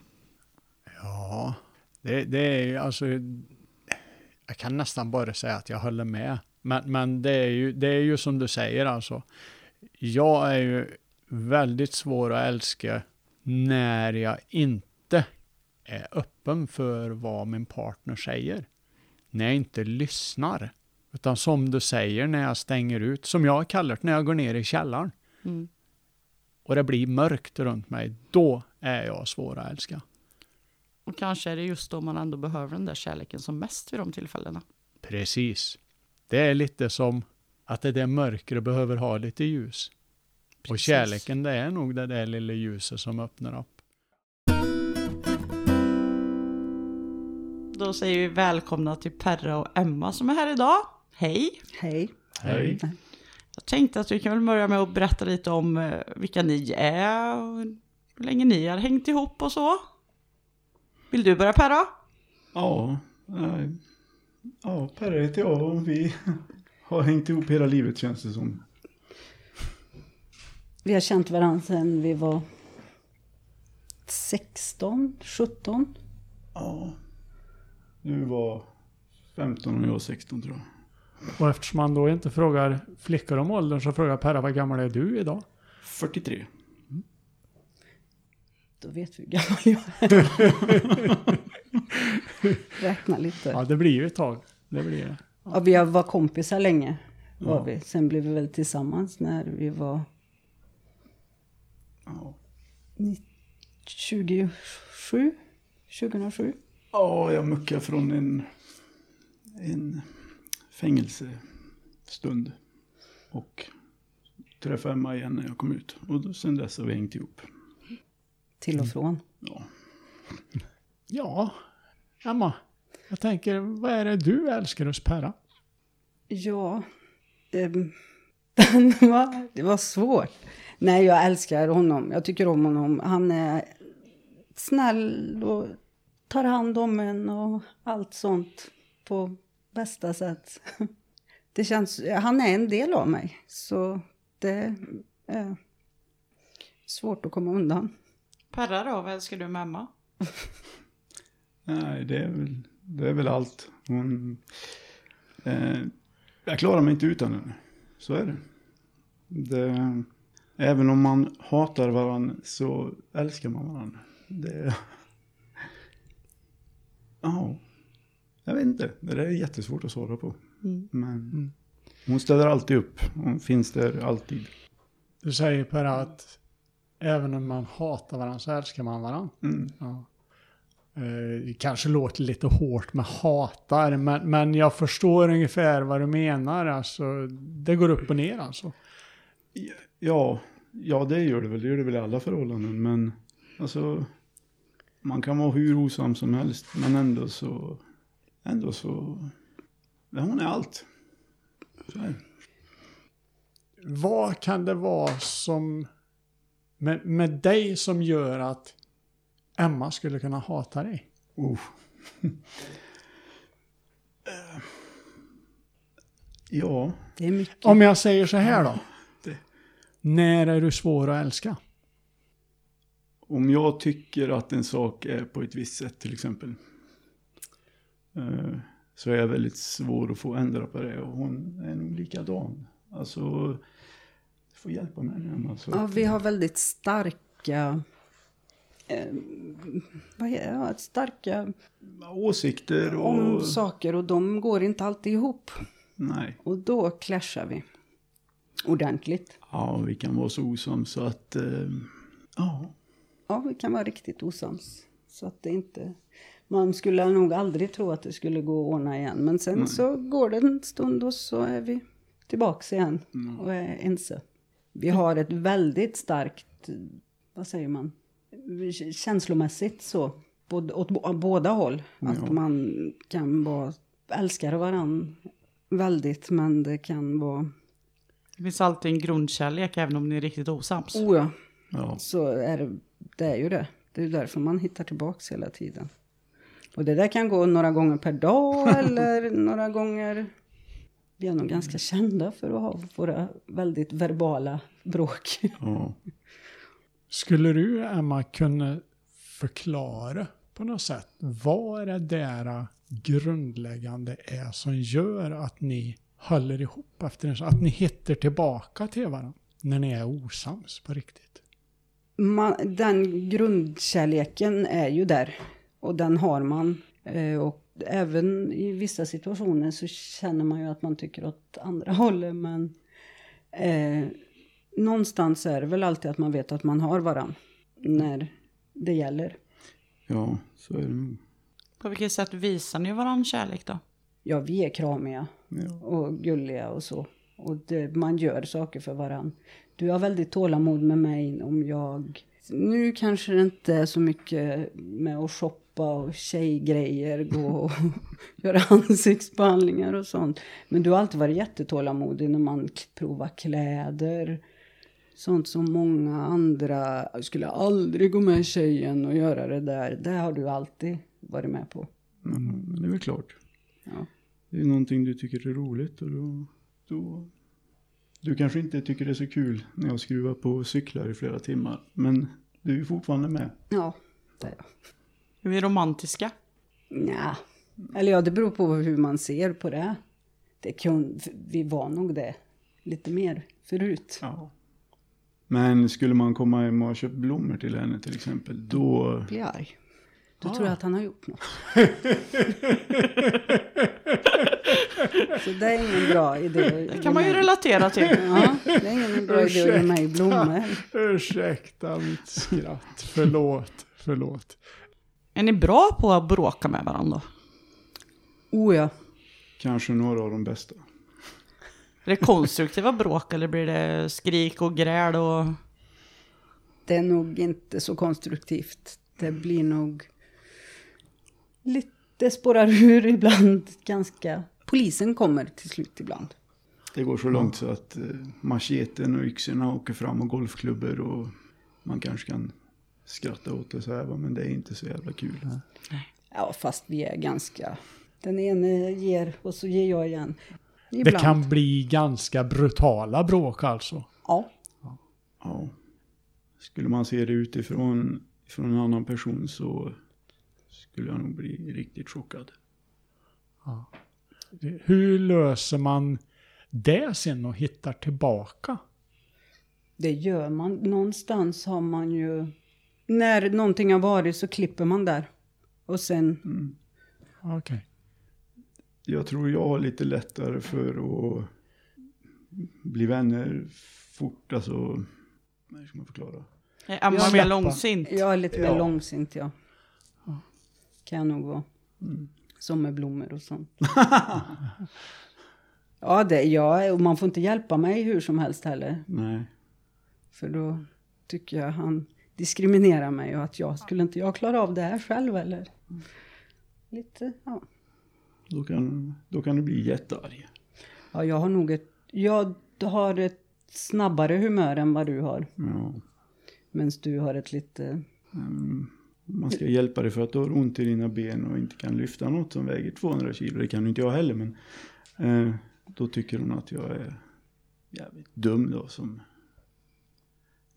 A: Ja, det, det är ju alltså, jag kan nästan bara säga att jag håller med. Men, men det, är ju, det är ju som du säger alltså. Jag är ju väldigt svår att älska när jag inte är öppen för vad min partner säger. När jag inte lyssnar. Utan som du säger när jag stänger ut, som jag kallar det när jag går ner i källaren.
B: Mm.
A: Och det blir mörkt runt mig, då är jag svår att älska.
B: Och kanske är det just då man ändå behöver den där kärleken som mest vid de tillfällena.
A: Precis. Det är lite som att det där mörkret behöver ha lite ljus. Och
B: Precis.
A: kärleken det är nog det där lilla ljuset som öppnar upp.
B: Då säger vi välkomna till Perra och Emma som är här idag. Hej!
Q: Hej.
A: Hej.
B: Jag tänkte att vi kan väl börja med att berätta lite om eh, vilka ni är och hur länge ni har hängt ihop och så. Vill du börja Perra?
R: Ja, ja Per heter jag och vi <laughs> har hängt ihop hela livet känns det som.
Q: Vi har känt varandra sedan vi var 16, 17.
R: Ja, du var 15 och jag var 16 tror jag.
H: Och eftersom man då inte frågar flickor om åldern så frågar Perra vad gammal är du idag?
R: 43.
Q: Då vet vi hur gammal jag är. <laughs> Räkna lite.
A: Ja, det blir ju ett tag. Det blir det.
Q: Ja, vi var kompisar länge. Var
R: Ja.
Q: vi. Sen blev vi väl tillsammans när vi var
R: Ja.
Q: ni- 27, 2007.
R: Ja, jag muckade från en, en fängelsestund. Och träffade Emma igen när jag kom ut. Och då, sen dess har vi hängt ihop.
Q: Till och från.
R: Ja. <laughs>
A: Ja, Emma. Jag tänker, vad är det du älskar hos Perra?
Q: Ja, <laughs> den var, det var svårt. Nej, jag älskar honom. Jag tycker om honom. Han är snäll och tar hand om en och allt sånt på bästa sätt. <laughs> Det känns, han är en del av mig, så det är svårt att komma undan.
B: Perra då, vad älskar du med Emma? <laughs>
R: Nej, det är väl, det är väl allt. Hon, eh, jag klarar mig inte utan henne. Så är det. det. Även om man hatar varandra så älskar man varandra. Det... <laughs> Ja, jag vet inte. Det där är jättesvårt att svara på.
B: Mm.
R: Men hon ställer alltid upp. Hon finns där alltid.
A: Du säger Perra att även om man hatar varandra så älskar man varandra.
R: Mm.
A: Ja. Eh, Det kanske låter lite hårt med hatar, men, men jag förstår ungefär vad du menar. Alltså, det går upp och ner alltså.
R: Ja, ja det gör det väl. Det gör det väl i alla förhållanden. Men alltså, man kan vara hur osam som helst. Men ändå så, ändå så, ja, hon är allt.
A: Vad kan det vara som med, med dig som gör att Emma skulle kunna hata dig?
R: Oh. Eh, Ja.
Q: Det är mycket.
A: Om jag säger så här då.
R: Det.
A: När är du svår att älska?
R: Om jag tycker att en sak är på ett visst sätt till exempel. eh, Så är jag väldigt svår att få ändra på det och hon är nog likadan. Alltså, får hjälpa mig nu Emma. så
Q: Ja, vi har väldigt starka... Eh, vad är det? Starka
R: åsikter och...
Q: om saker och de går inte alltid ihop.
R: Nej.
Q: Och då clashar vi. Ordentligt.
R: Ja, vi kan vara så osams så att... Eh, ja.
Q: Ja, vi kan vara riktigt osams. Så att det inte... Man skulle nog aldrig tro att det skulle gå att ordna igen. Men sen
R: Nej.
Q: så går det en stund och så är vi tillbaks igen och är ense. Vi har ett väldigt starkt, vad säger man, känslomässigt så. Både, åt båda håll. Att
B: Ja.
Q: man kan vara, älskar varann väldigt men det kan vara
B: Det finns alltid en grundkärlek även om ni är riktigt osams.
Q: Oh ja.
R: Ja.
Q: Så är det, det är ju det. Det är därför man hittar tillbaks hela tiden. Och det där kan gå några gånger per dag <laughs> eller några gånger. Vi är nog ganska kända för att ha våra väldigt verbala bråk.
R: Ja. <laughs>
A: Skulle du, Emma, kunna förklara på något sätt vad det där grundläggande är som gör att ni håller ihop efter en Att ni hittar tillbaka till varandra när ni är osams på riktigt.
Q: Man, den grundkärleken är ju där. Och den har man. Eh, Och även i vissa situationer så känner man ju att man tycker åt andra <laughs> hållet. Men eh, någonstans är det väl alltid att man vet att man har varann. När det gäller.
R: Ja, så är det nog.
B: På vilket sätt visar ni varandra kärlek då?
Q: Ja, vi är kramiga och gulliga och så. Och det, man gör saker för varann. Du har väldigt tålamod med mig om jag... Nu kanske det inte är så mycket med att shoppa och tjejgrejer, gå och <laughs> göra ansiktsbehandlingar och sånt. Men du har alltid varit jättetålamodig när man provar kläder. Sånt som många andra skulle aldrig gå med tjejen och göra det där. Det har du alltid varit med på.
R: Mm, det är väl klart.
Q: Ja.
R: Det är någonting du tycker är roligt och då, då... Du kanske inte tycker det är så kul när jag skruvar på cyklar i flera timmar. Men du är fortfarande med.
Q: Ja, det är jag.
B: Är vi romantiska?
Q: Nja, eller ja, det beror på hur man ser på det. det kun, vi var nog det lite mer förut.
R: Ja. Men skulle man komma hem och ha köpt blommor till henne till exempel, då...
Q: Blir jag arg. Då
R: Ah.
Q: tror jag att han har gjort något. <laughs> Så det är ingen bra idé.
B: Det kan man ju relatera till. <laughs>
Q: Ja, det är ingen bra idé att ge mig blommor.
A: Ursäkta mitt skratt. Förlåt. Förlåt.
B: Är ni bra på att bråka med varandra?
Q: Oh ja.
R: Kanske några av de bästa.
B: Är det konstruktiva bråk eller blir det skrik och gräl och...
Q: Det är nog inte så konstruktivt. Det blir nog lite spårar ur ibland. Ganska. Polisen kommer till slut ibland.
R: Det går så långt så att eh, macheten och yxorna åker fram och golfklubbor och man kanske kan skratta åt det så här men det är inte så jävla kul.
Q: Ja, fast vi är ganska... Den ene ger och så ger jag igen.
A: Det
Q: Ibland.
A: kan bli ganska brutala bråk alltså.
Q: Ja.
R: Ja. Skulle man se det utifrån från en annan person så skulle jag nog bli riktigt chockad.
A: Ja. Hur löser man det sen och hittar tillbaka?
Q: Det gör man. Någonstans har man ju... När någonting har varit så klipper man där. Och sen...
A: Okej.
R: Jag tror jag har lite lättare för att bli vänner fort, alltså... Hur ska man förklara?
B: Är
Q: Jag
B: mer långsint?
Q: Jag är lite mer
R: Ja.
Q: långsint, ja. Kan jag nog vara.
R: Mm.
Q: Som med blommor och sånt. <laughs> ja, det jag och man får inte hjälpa mig hur som helst heller.
R: Nej.
Q: För då tycker jag han diskriminerar mig och att jag skulle inte jag klara av det här själv eller? Lite, ja.
R: Då kan, då kan du bli jättearg.
Q: Ja, jag har nog ett, jag har ett snabbare humör än vad du har.
R: Ja.
Q: Medan du har ett lite,
R: Mm, Man ska hjälpa dig för att du har ont i dina ben och inte kan lyfta något som väger 200 kilo. Det kan inte jag heller men... Eh, då tycker hon att jag är jävligt dum då som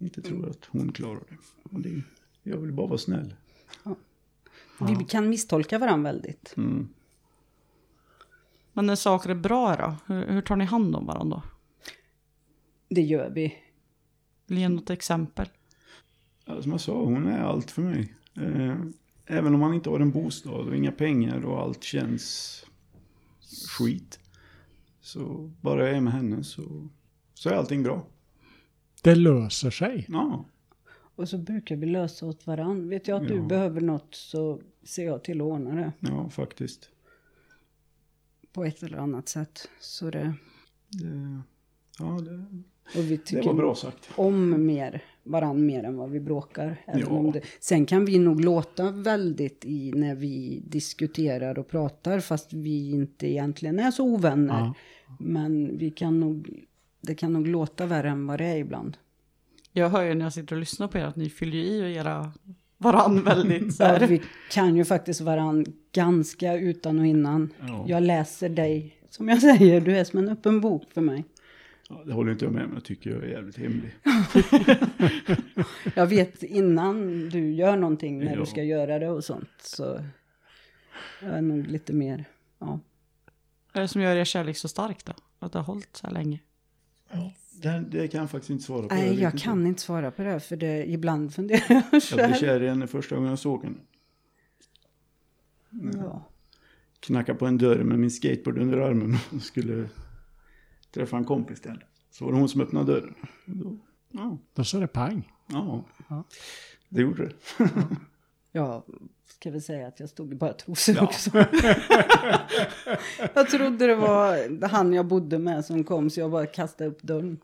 R: inte tror att hon klarar det. Och det jag vill bara vara snäll.
Q: Vi kan misstolka varandra väldigt.
R: Mm.
B: Men när saker är bra då? Hur, hur tar ni hand om varandra?
Q: Det gör vi.
B: Vill ge något exempel?
R: Ja, som jag sa, hon är allt för mig. Eh, även om man inte har en bostad och inga pengar och allt känns skit. Så bara jag är med henne så, så är allting bra.
A: Det löser sig.
R: Ja.
Q: Och så brukar vi lösa åt varandra. Vet jag att du
R: Ja.
Q: behöver något så ser jag till att ordna det.
R: Ja, faktiskt.
Q: På ett eller annat sätt. Så det...
R: Det, ja, det,
Q: Och vi tycker
R: var bra sagt.
Q: om mer, varann mer än vad vi bråkar. Även
R: Ja.
Q: om det, sen kan vi nog låta väldigt i när vi diskuterar och pratar fast vi inte egentligen är så ovänner.
B: Ja.
Q: Men vi kan nog, det kan nog låta värre än vad det är ibland.
B: Jag hör ju när jag sitter och lyssnar på er att ni fyller ju i era varann väldigt så här.
Q: Ja, vi kan ju faktiskt varann ganska utan och innan.
R: Ja.
Q: Jag läser dig, som jag säger, du är som en öppen bok för mig.
R: ja, det håller inte jag med om. Jag tycker jag är jävligt hemlig. <laughs>
Q: Jag vet innan du gör någonting när
R: Ja.
Q: du ska göra det och sånt. Så jag är nog lite mer, ja.
B: Vad är det som gör er kärlek så stark då? Att det har hållit så här länge?
R: Det, det kan jag faktiskt inte svara på.
Q: Nej, jag kan inte svara på det, för det, ibland funderar jag
R: Jag blev
Q: själv.
R: kär i henne första gången jag såg henne.
Q: Ja.
R: Knackade på en dörr med min skateboard under armen och skulle träffa en kompis henne. Så var det hon som öppnade dörren. Då, ja,
A: Då sa det pang.
R: ja, det gjorde det.
Q: Ja, ska vi säga att jag stod i bara trosor
R: Ja.
Q: också. jag trodde det var han jag bodde med som kom, så jag bara kastade upp dörren.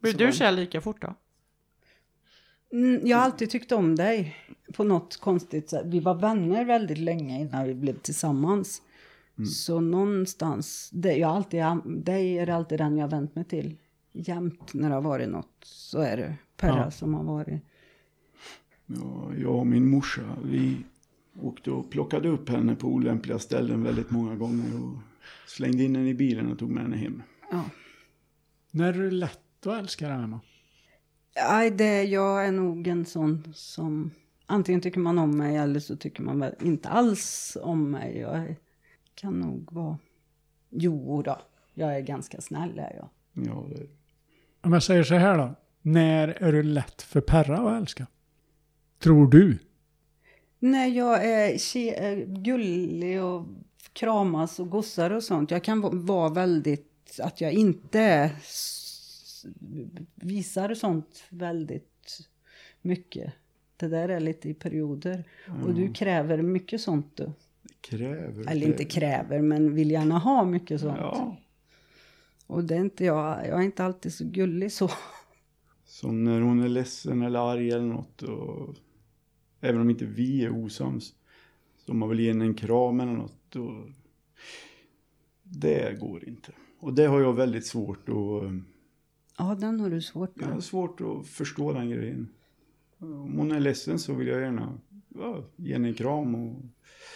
B: Blir
Q: Så
B: du kär lika fort då?
Q: Mm, Jag har alltid tyckt om dig på något konstigt sätt. Vi var vänner väldigt länge innan vi blev tillsammans. Så någonstans, det, jag alltid, dig är det alltid den jag har vänt mig till. Jämt när det har varit något så är det Perra
R: Ja.
Q: som har varit.
R: Ja, jag och min morsa, vi åkte och plockade upp henne på olämpliga ställen väldigt många gånger och slängde in henne i bilen och tog med henne hem.
Q: Ja.
A: När är det lätt att älska dig, Emma?
Q: Nej, det, jag är nog en sån som antingen tycker man om mig eller så tycker man väl inte alls om mig. Jag kan nog vara, jo då, jag är ganska snäll är jag.
R: Ja, det,
A: Om jag säger så här då. När är det lätt för Perra att älska? Tror du?
Q: När jag är är gullig och kramas och gossar och sånt. Jag kan va- vara väldigt, att jag inte visar sånt väldigt mycket. Det där är lite i perioder. Och du
R: Mm.
Q: kräver mycket sånt du.
R: kräver.
Q: Eller inte kräver, men vill gärna ha mycket sånt.
R: Ja.
Q: Och det är inte jag, jag är inte alltid så gullig så.
R: Som när hon är ledsen eller arg eller något. Och, även om inte vi är osams. Så man vill ge henne en kram eller något. Och, det går inte. Och det har jag väldigt svårt att...
Q: Ja, den har du svårt
R: Jag har
Q: med.
R: svårt att förstå den grejen. Om hon är ledsen så vill jag gärna ja, ge henne en kram. Och,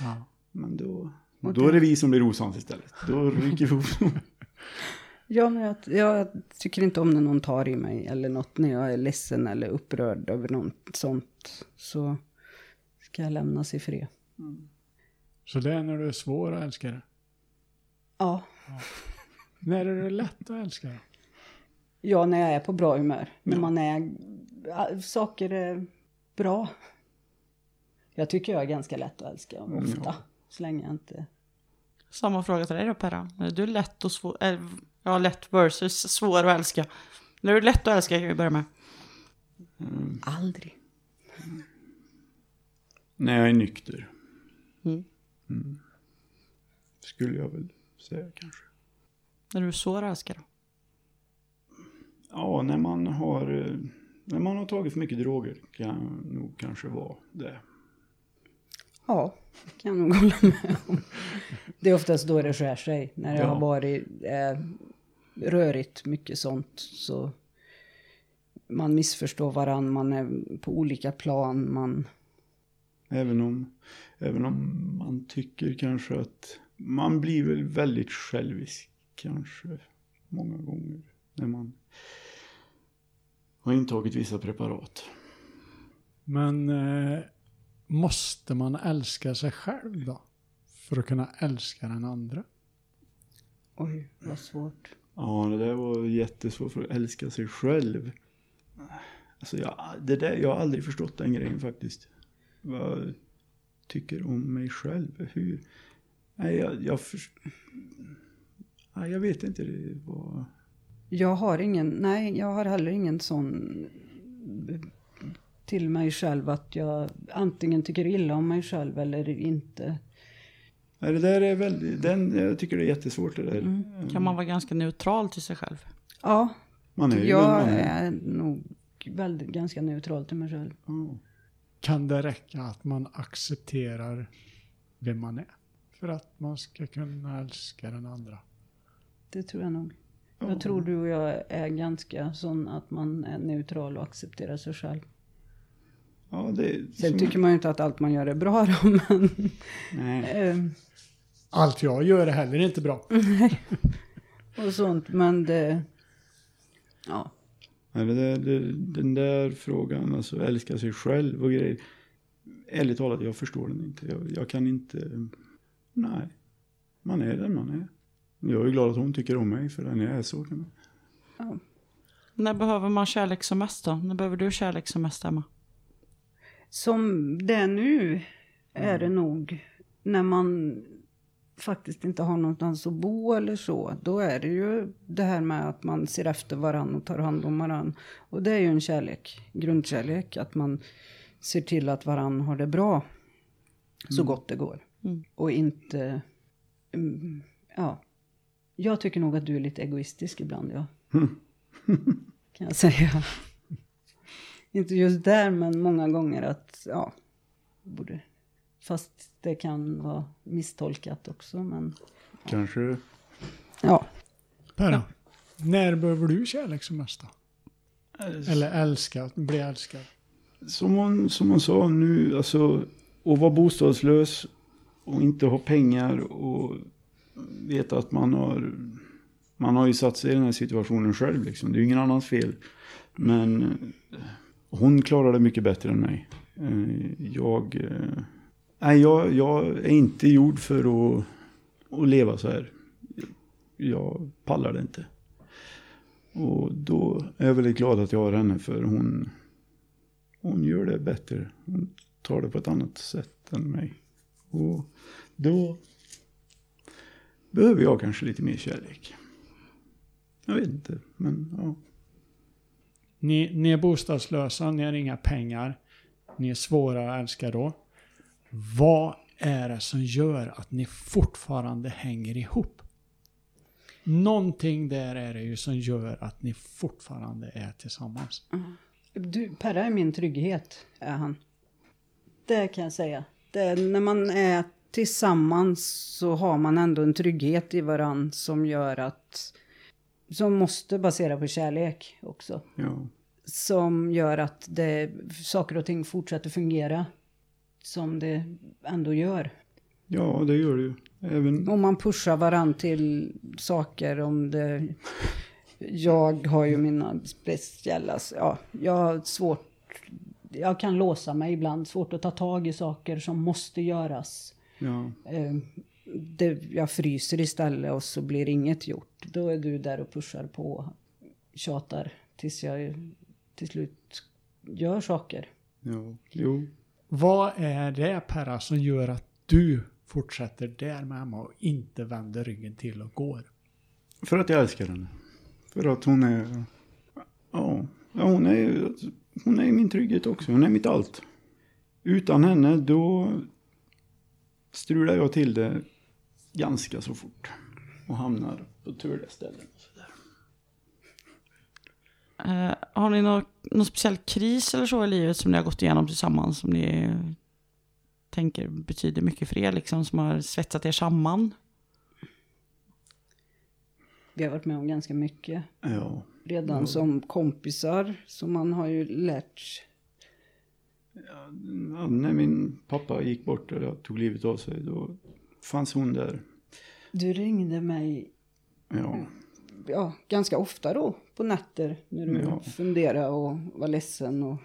A: Ja.
R: Men då,
Q: Och
R: då
Q: det-
R: är det vi som blir osams istället. Då ryker vi ihop. <laughs>
Q: Ja, men jag, jag tycker inte om när någon tar i mig eller något när jag är ledsen eller upprörd över något sånt. Så ska jag lämnas i fred.
A: Så det är när du är svår att älska dig?
Q: Ja.
A: När är det lätt att älska dig?
Q: Ja, när jag är på bra humör. När man är... ja, Saker är bra. Jag tycker jag är ganska lätt att älska ofta.
B: Ja.
Q: Så länge jag inte...
B: Samma fråga till dig då Perra. Är du lätt och svår? Äh, ja, lätt versus svår att älska. När är du lätt att älska kan vi börja med.
Q: Aldrig.
R: När jag är nykter.
B: Mm.
R: Mm. Skulle jag väl säga kanske.
B: När du är älska då?
R: Ja, när man har, när man har tagit för mycket droger kan nog kanske vara det.
Q: Ja, kan jag nog hålla med om. Det är oftast då det skär sig. När det
R: Ja.
Q: har varit eh, rörigt, mycket sånt. Så man missförstår varandra, man är på olika plan. Man,
R: Även om, även om man tycker kanske att man blir väl väldigt självisk kanske många gånger när man har intagit vissa preparat.
A: Men eh, måste man älska sig själv då? För att kunna älska den andra?
Q: Oj, vad svårt.
R: Ja, det där var jättesvårt för att älska sig själv. Alltså jag, det där, jag har aldrig förstått den grejen faktiskt. Vad tycker om mig själv? Hur? Nej, jag, jag, för, nej, jag vet inte. Det var...
Q: Jag har ingen, nej, jag har heller ingen sån till mig själv att jag antingen tycker illa om mig själv eller inte.
R: Nej, det där är väldigt, den, jag tycker det är jättesvårt det där.
B: Mm. Kan man vara ganska neutral till sig själv?
Q: Ja,
R: Man är ju
Q: jag
R: man är.
Q: är nog väldigt, ganska neutral till mig själv.
A: Kan det räcka att man accepterar vem man är? För att man ska kunna älska den andra?
Q: Det tror jag nog. Jag tror du och jag är ganska sån att man är neutral och accepterar sig själv.
R: Ja, det,
Q: Sen tycker man ju inte att allt man gör är bra då, <laughs> men...
R: Nej.
Q: Ehm,
A: Allt jag gör är heller inte bra.
Q: Nej. <laughs> och sånt, men det... Ja.
R: Nej, det där, det, den där frågan, alltså älska sig själv och grejer. Ärligt talat, jag förstår den inte. Jag, jag kan inte... Nej. Man är den man är. Jag är glad att hon tycker om mig för den jag är så.
B: När behöver man kärlek som mest då? När behöver du kärlek som mest, Emma?
Q: Som det är nu är det nog när man faktiskt inte har någonstans att bo eller så. Då är det ju det här med att man ser efter varann och tar hand om varann. Och det är ju en kärlek, grundkärlek, att man ser till att varann har det bra så
B: Mm.
Q: gott det går.
B: Mm.
Q: Och inte, mm, ja. Jag tycker nog att du är lite egoistisk ibland, ja. <laughs> kan jag säga. Inte just där, men många gånger att, ja, borde. Fast det kan vara misstolkat också, men
R: Kanske.
Q: ja.
A: Perra, när behöver du kärlek som mest då? Eller älska, bli älskad?
R: Som hon, som hon sa nu, alltså att vara bostadslös och inte ha pengar och veta att man har, man har ju satt sig i den här situationen själv liksom. Det är ju ingen annans fel. Men eh, hon klarar det mycket bättre än mig. Eh, Jag, eh, nej, jag, jag är inte gjord för att, att leva så här. Jag pallar det inte. Och då är jag väldigt glad att jag har henne för hon, hon gör det bättre. Hon tar det på ett annat sätt än mig. Och då behöver jag kanske lite mer kärlek. Jag vet inte, men ja.
A: Ni, ni är bostadslösa, ni har inga pengar, ni är svåra att älska då. Vad är det som gör att ni fortfarande hänger ihop? Någonting där är det ju som gör att ni fortfarande är tillsammans.
Q: Du, Perra är min trygghet, är han. Det kan jag säga. Det är, när man är tillsammans så har man ändå en trygghet i varann som gör att... Som måste basera på kärlek också.
R: Ja.
Q: Som gör att det, saker och ting fortsätter fungera. Som det ändå gör.
R: ja, det gör det ju. Även,
Q: Om man pushar varann till saker om det... Jag har ju mina speciella... Ja, jag har svårt... Jag kan låsa mig ibland. Svårt att ta tag i saker som måste göras.
R: ja.
Q: Eh, Det, jag fryser istället och så blir inget gjort. Då är du där och pushar på. Tjatar tills jag till slut gör saker.
R: Ja, jo.
A: Vad är det Perra som gör att du fortsätter där med Emma och inte vänder ryggen till och går?
R: För att jag älskar henne. För att hon är... Ja, hon är hon är min trygghet också. Hon är mitt allt. Utan henne då strular jag till det ganska så fort. Och hamnar på turliga ställen.
B: Eh, har ni nå- någon speciell kris eller så i livet som ni har gått igenom tillsammans som ni tänker betyder mycket för er, liksom, som har svetsat er samman?
Q: Vi har varit med om ganska mycket.
R: Ja.
Q: Redan
R: Ja.
Q: som kompisar. Så man har ju lärt
R: Ja, när min pappa gick bort och jag tog livet av sig då fanns hon där.
Q: Du ringde mig
R: Ja.
Q: ja, ganska ofta då på nätter när du
R: Ja.
Q: funderade och var ledsen och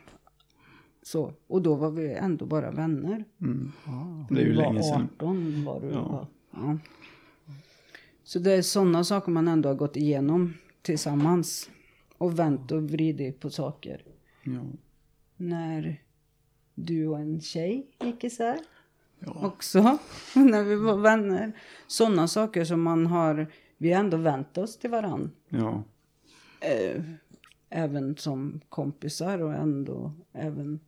Q: så. Och då var vi ändå bara vänner.
R: Mm.
Q: Ja.
R: Det är ju
Q: Du var
R: länge sedan.
Q: 18 var du.
R: Ja.
Q: Ja. Så det är sådana saker man ändå har gått igenom tillsammans. Och vänt och vridit på saker.
R: Ja.
Q: När du och en tjej gick isär. Också. <laughs> när vi var vänner. Sådana saker som man har. Vi har ändå vänt oss till varann.
R: Ja.
Q: Eh, även som kompisar och ändå även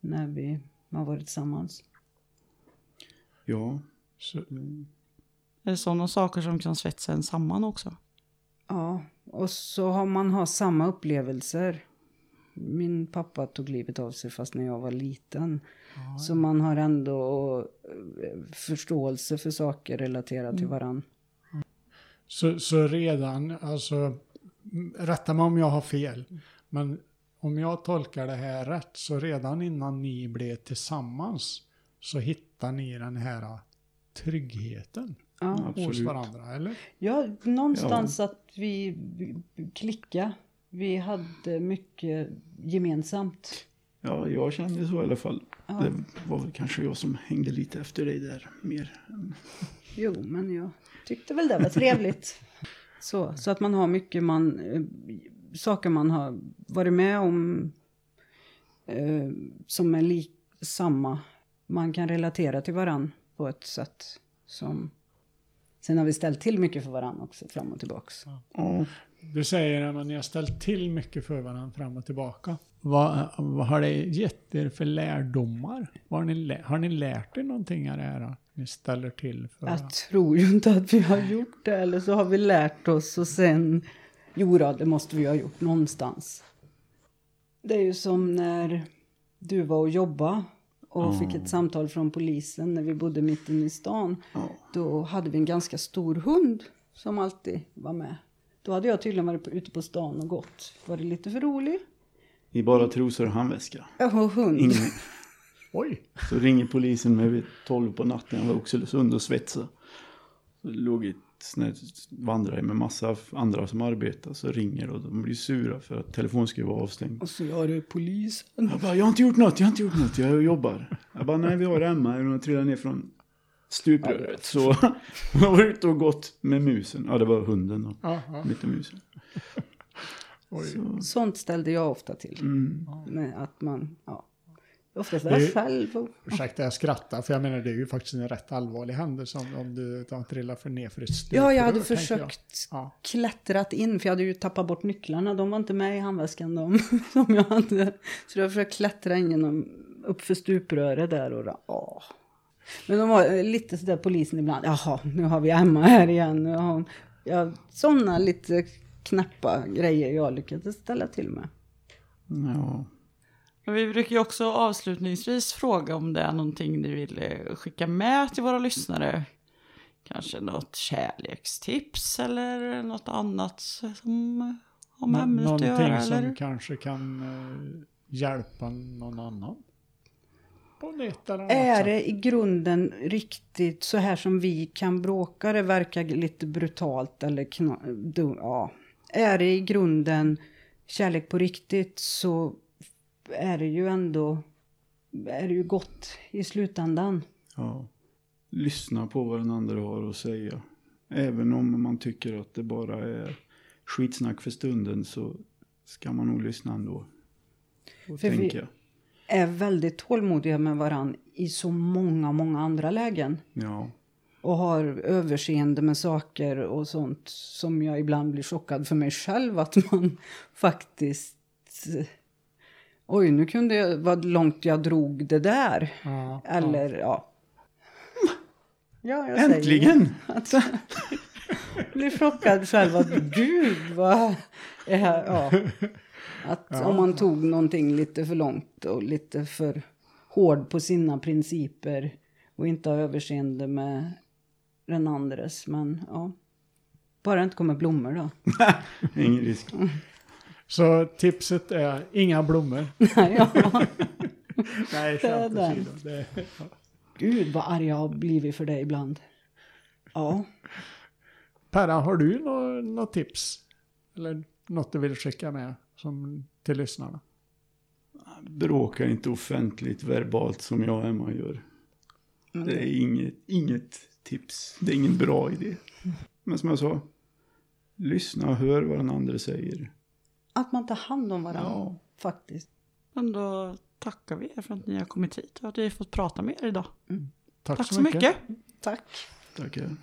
Q: när vi har varit tillsammans.
R: Ja.
A: Så,
B: Är det sådana saker som kan svetsa en samman också?
Q: Ja, och så har man har samma upplevelser. Min pappa tog livet av sig fast när jag var liten. Så man har ändå eh, förståelse för saker relaterat till
A: Mm.
Q: varann.
A: så, så redan, alltså, rätta mig om jag har fel, men om jag tolkar det här rätt, så redan innan ni blev tillsammans så hittar ni den här tryggheten
Q: Ja.
A: hos
R: Absolut.
A: varandra, eller?
Q: Ja, någonstans att vi klicka. Vi hade mycket gemensamt.
R: Ja, jag kände så i alla fall.
Q: Ja.
R: Det var väl kanske jag som hängde lite efter dig där mer.
Q: Jo, men jag tyckte väl det var trevligt. <laughs> Så, så att man har mycket man, eh, saker man har varit med om eh, som är lik, samma. Man kan relatera till varann på ett sätt som... Sen har vi ställt till mycket för varann också, fram och tillbaks.
R: Ja.
A: Du säger att ni har ställt till mycket för varandra fram och tillbaka. Vad, vad har det gett er för lärdomar? Vad har, ni, har ni lärt er någonting av det här? Ni ställer till för
Q: Jag tror ju inte att vi har gjort det, eller så har vi lärt oss och sen... Jo, då, det måste vi ha gjort någonstans. Det är ju som när du var och jobbade och
R: Ja.
Q: fick ett samtal från polisen när vi bodde mitt inne i stan. Då hade vi en ganska stor hund som alltid var med. Då hade jag tydligen varit ute på stan och gått. Var det lite för rolig?
R: I bara trosor och handväska.
Q: Ja, och hund.
R: Ingen.
A: Oj!
R: Så ringer polisen mig vid 12 på natten. Jag var i Oxelösund och svetsade. Så låg här vandrare med massa andra som arbetar. Så ringer och de blir sura för att telefonskruven var avstängd.
Q: Och så jag är polisen.
R: Jag bara, jag har inte gjort något, jag har inte gjort något, jag jobbar. Jag bara, nej vi har Emma, hon trillade ner från stupröret. Så <laughs> hon var ute och gått med musen. Ja, det var hunden då.
A: Ja.
R: Lite musen.
Q: Sånt ställde jag ofta till.
R: Mm.
Q: Med att man, ja. Oftast
A: Det
Q: var
A: är-
Q: jag själv.
A: Ursäkta, jag skrattar, för jag menar det är ju faktiskt en rätt allvarlig händelse om, om du trillar för ner för ett stuprör.
Q: Ja, jag hade försökt
A: Jag. Ja.
Q: klättrat in, för jag hade ju tappat bort nycklarna. De var inte med i handväskan de <laughs> som jag hade. Så jag försökte klättra in genom, upp för stupröret där och då, åh. Men de var lite sådär polisen ibland, jaha, nu har vi Emma här igen. Nu har hon, ja, sådana lite knäppa grejer jag lyckades ställa till med.
R: Ja.
B: Men vi brukar ju också avslutningsvis fråga om det är någonting ni vill eh, skicka med till våra lyssnare. Kanske något kärlekstips eller något annat som har med
A: Nå-
B: ämnet att
A: Någonting
B: göra.
A: som
B: Eller?
A: kanske kan eh, hjälpa någon annan. På ett eller annat
Q: Är det i grunden riktigt så här som vi kan bråka, det verkar lite brutalt eller kna, du, ja. Är det i grunden kärlek på riktigt så är det ju ändå är det ju gott i slutändan.
R: Ja. Lyssna på vad den andra har att säga. Även om man tycker att det bara är skitsnack för stunden så ska man nog lyssna ändå. Och
Q: För vi-
R: tänka.
Q: Är väldigt tålmodiga med varann i så många, många andra lägen.
R: Ja.
Q: Och har överseende med saker och sånt som jag ibland blir chockad för mig själv att man <laughs> faktiskt... Oj, nu kunde jag, vad långt jag drog det där.
A: Ja,
Q: Eller ja. Ja, jag säger
R: Äntligen!
Q: Att jag blir chockad själv att gud vad ja. Att
A: Ja.
Q: om man tog någonting lite för långt och lite för hård på sina principer och inte har överseende med den andres. Men ja, bara det inte kommer blommor då. <laughs>
R: Ingen risk.
A: Så tipset är inga blommor. <laughs>
Q: Nej, ja. <laughs>
A: Nej,
Q: Det är
A: skämt åsido. Det, ja.
Q: Gud vad arg jag har blivit för det ibland. Ja.
A: Perra, har du något nå tips? Eller något du vill skicka med som, till lyssnarna?
R: Bråka inte offentligt verbalt som jag och Emma gör. Det
Q: det-
R: är inget, inget tips. Det är ingen bra idé. Men som jag sa, lyssna och hör vad den andra säger.
Q: Att man tar hand om varandra, faktiskt.
B: Men då tackar vi er för att ni har kommit hit och att vi har fått prata med er idag.
A: Tack,
B: Tack så mycket.
Q: Tack.
R: Tackar.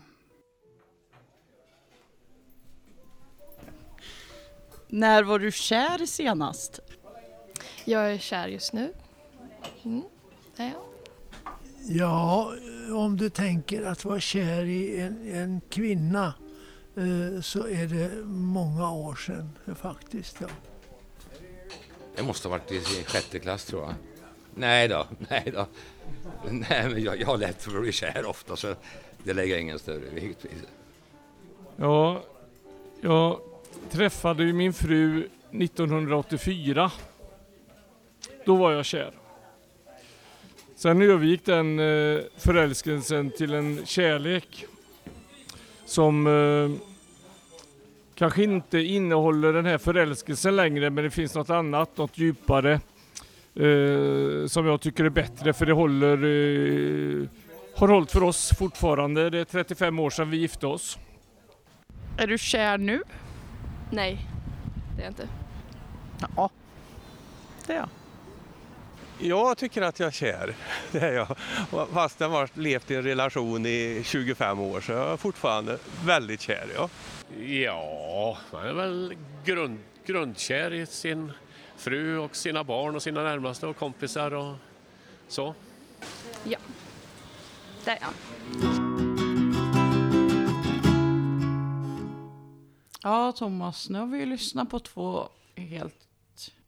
B: När var du kär senast?
G: Jag är kär just nu. Mm. jag.
C: Ja, om du tänker att vara kär i en, en kvinna så är det många år sedan eh, faktiskt. Ja.
I: Jag måste ha varit i sjätte klass tror jag. Nej då, <laughs> nej då. Nej, men jag, jag har lätt för att bli kär ofta så det lägger jag ingen större vikt vid.
H: Ja, jag träffade ju min fru 1984. Då var jag kär. Sen övergick den eh, förälskelsen till en kärlek som eh, kanske inte innehåller den här förälskelsen längre men det finns något annat, något djupare eh, som jag tycker är bättre för det håller eh, har hållit för oss fortfarande. Det är 35 år sedan vi gifte oss.
B: Är du kär nu?
G: Nej, det är jag inte.
B: Ja, det är jag.
L: Jag tycker att jag är kär. <laughs> Det är jag. Fast jag har levt i en relation i 25 år så jag är fortfarande väldigt kär. Ja,
M: Ja, man är väl grund, grundkär i sin fru och sina barn och sina närmaste och kompisar och så.
G: Ja, det är jag.
B: Ja, Thomas, nu har vi ju lyssnat på två helt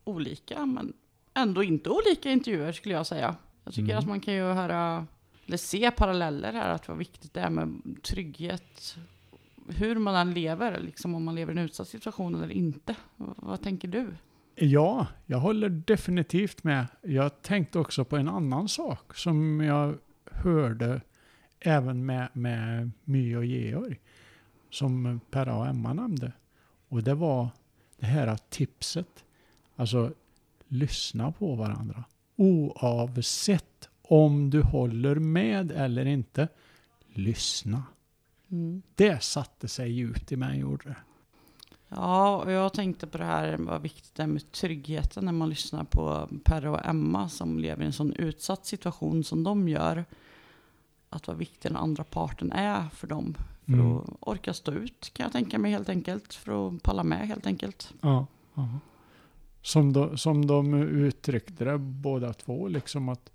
B: olika, men ändå inte olika intervjuer skulle jag säga. Jag tycker
A: Mm.
B: att man kan ju höra, eller se paralleller här, att vad viktigt det är med trygghet. Hur man än lever, liksom om man lever i en utsatt situation eller inte. V- vad tänker du?
A: Ja, jag håller definitivt med. Jag tänkte också på en annan sak som jag hörde även med, med My och Georg, som Perra och Emma nämnde. Och det var det här tipset, alltså lyssna på varandra. Oavsett om du håller med eller inte, lyssna.
B: Mm.
A: Det satte sig djupt i mig, gjorde det.
B: Ja, och jag tänkte på det här, vad viktigt det är med tryggheten när man lyssnar på Perra och Emma som lever i en sån utsatt situation som de gör. Att vad viktig den andra parten är för dem. För
A: Mm.
B: att orka stå ut kan jag tänka mig helt enkelt. För att palla med helt enkelt.
A: Ja, ja. Som, de, som de uttryckte det båda två, liksom att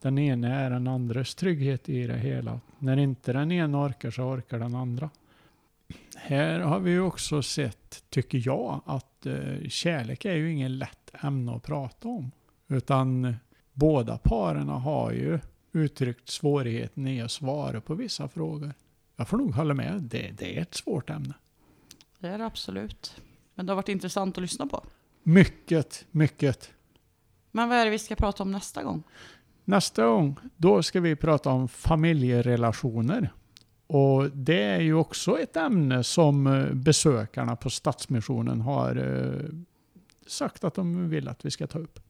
A: den ena är den andres trygghet i det hela. När inte den ena orkar så orkar den andra. Här har vi ju också sett, tycker jag, att eh, kärlek är ju ingen lätt ämne att prata om. Utan båda paren har ju uttryckt svårigheten i att svara på vissa frågor. Jag får nog hålla med, det, det är ett svårt ämne.
B: Det är det absolut. Men det har varit intressant att lyssna på.
A: Mycket, mycket.
B: Men vad är det vi ska prata om nästa gång?
A: Nästa gång, då ska vi prata om familjerelationer. Och det är ju också ett ämne som eh, besökarna på Stadsmissionen har eh, sagt att de vill att vi ska ta upp.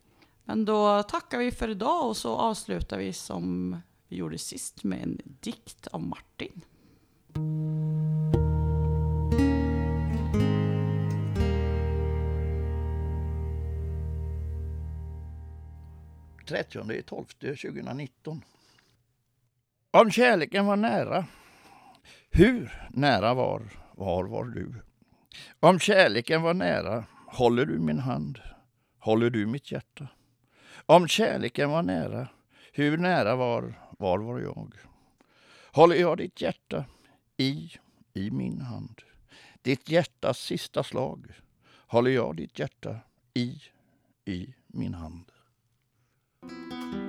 B: Men då tackar vi för idag och så avslutar vi som vi gjorde sist med en dikt av Martin.
S: 30 12 2019. Om kärleken var nära, hur nära var, var var du? Om kärleken var nära, håller du min hand, håller du mitt hjärta? Om kärleken var nära, hur nära var, var var jag? Håller jag ditt hjärta i, i min hand? Ditt hjärtas sista slag, håller jag ditt hjärta i, i min hand? Thank you.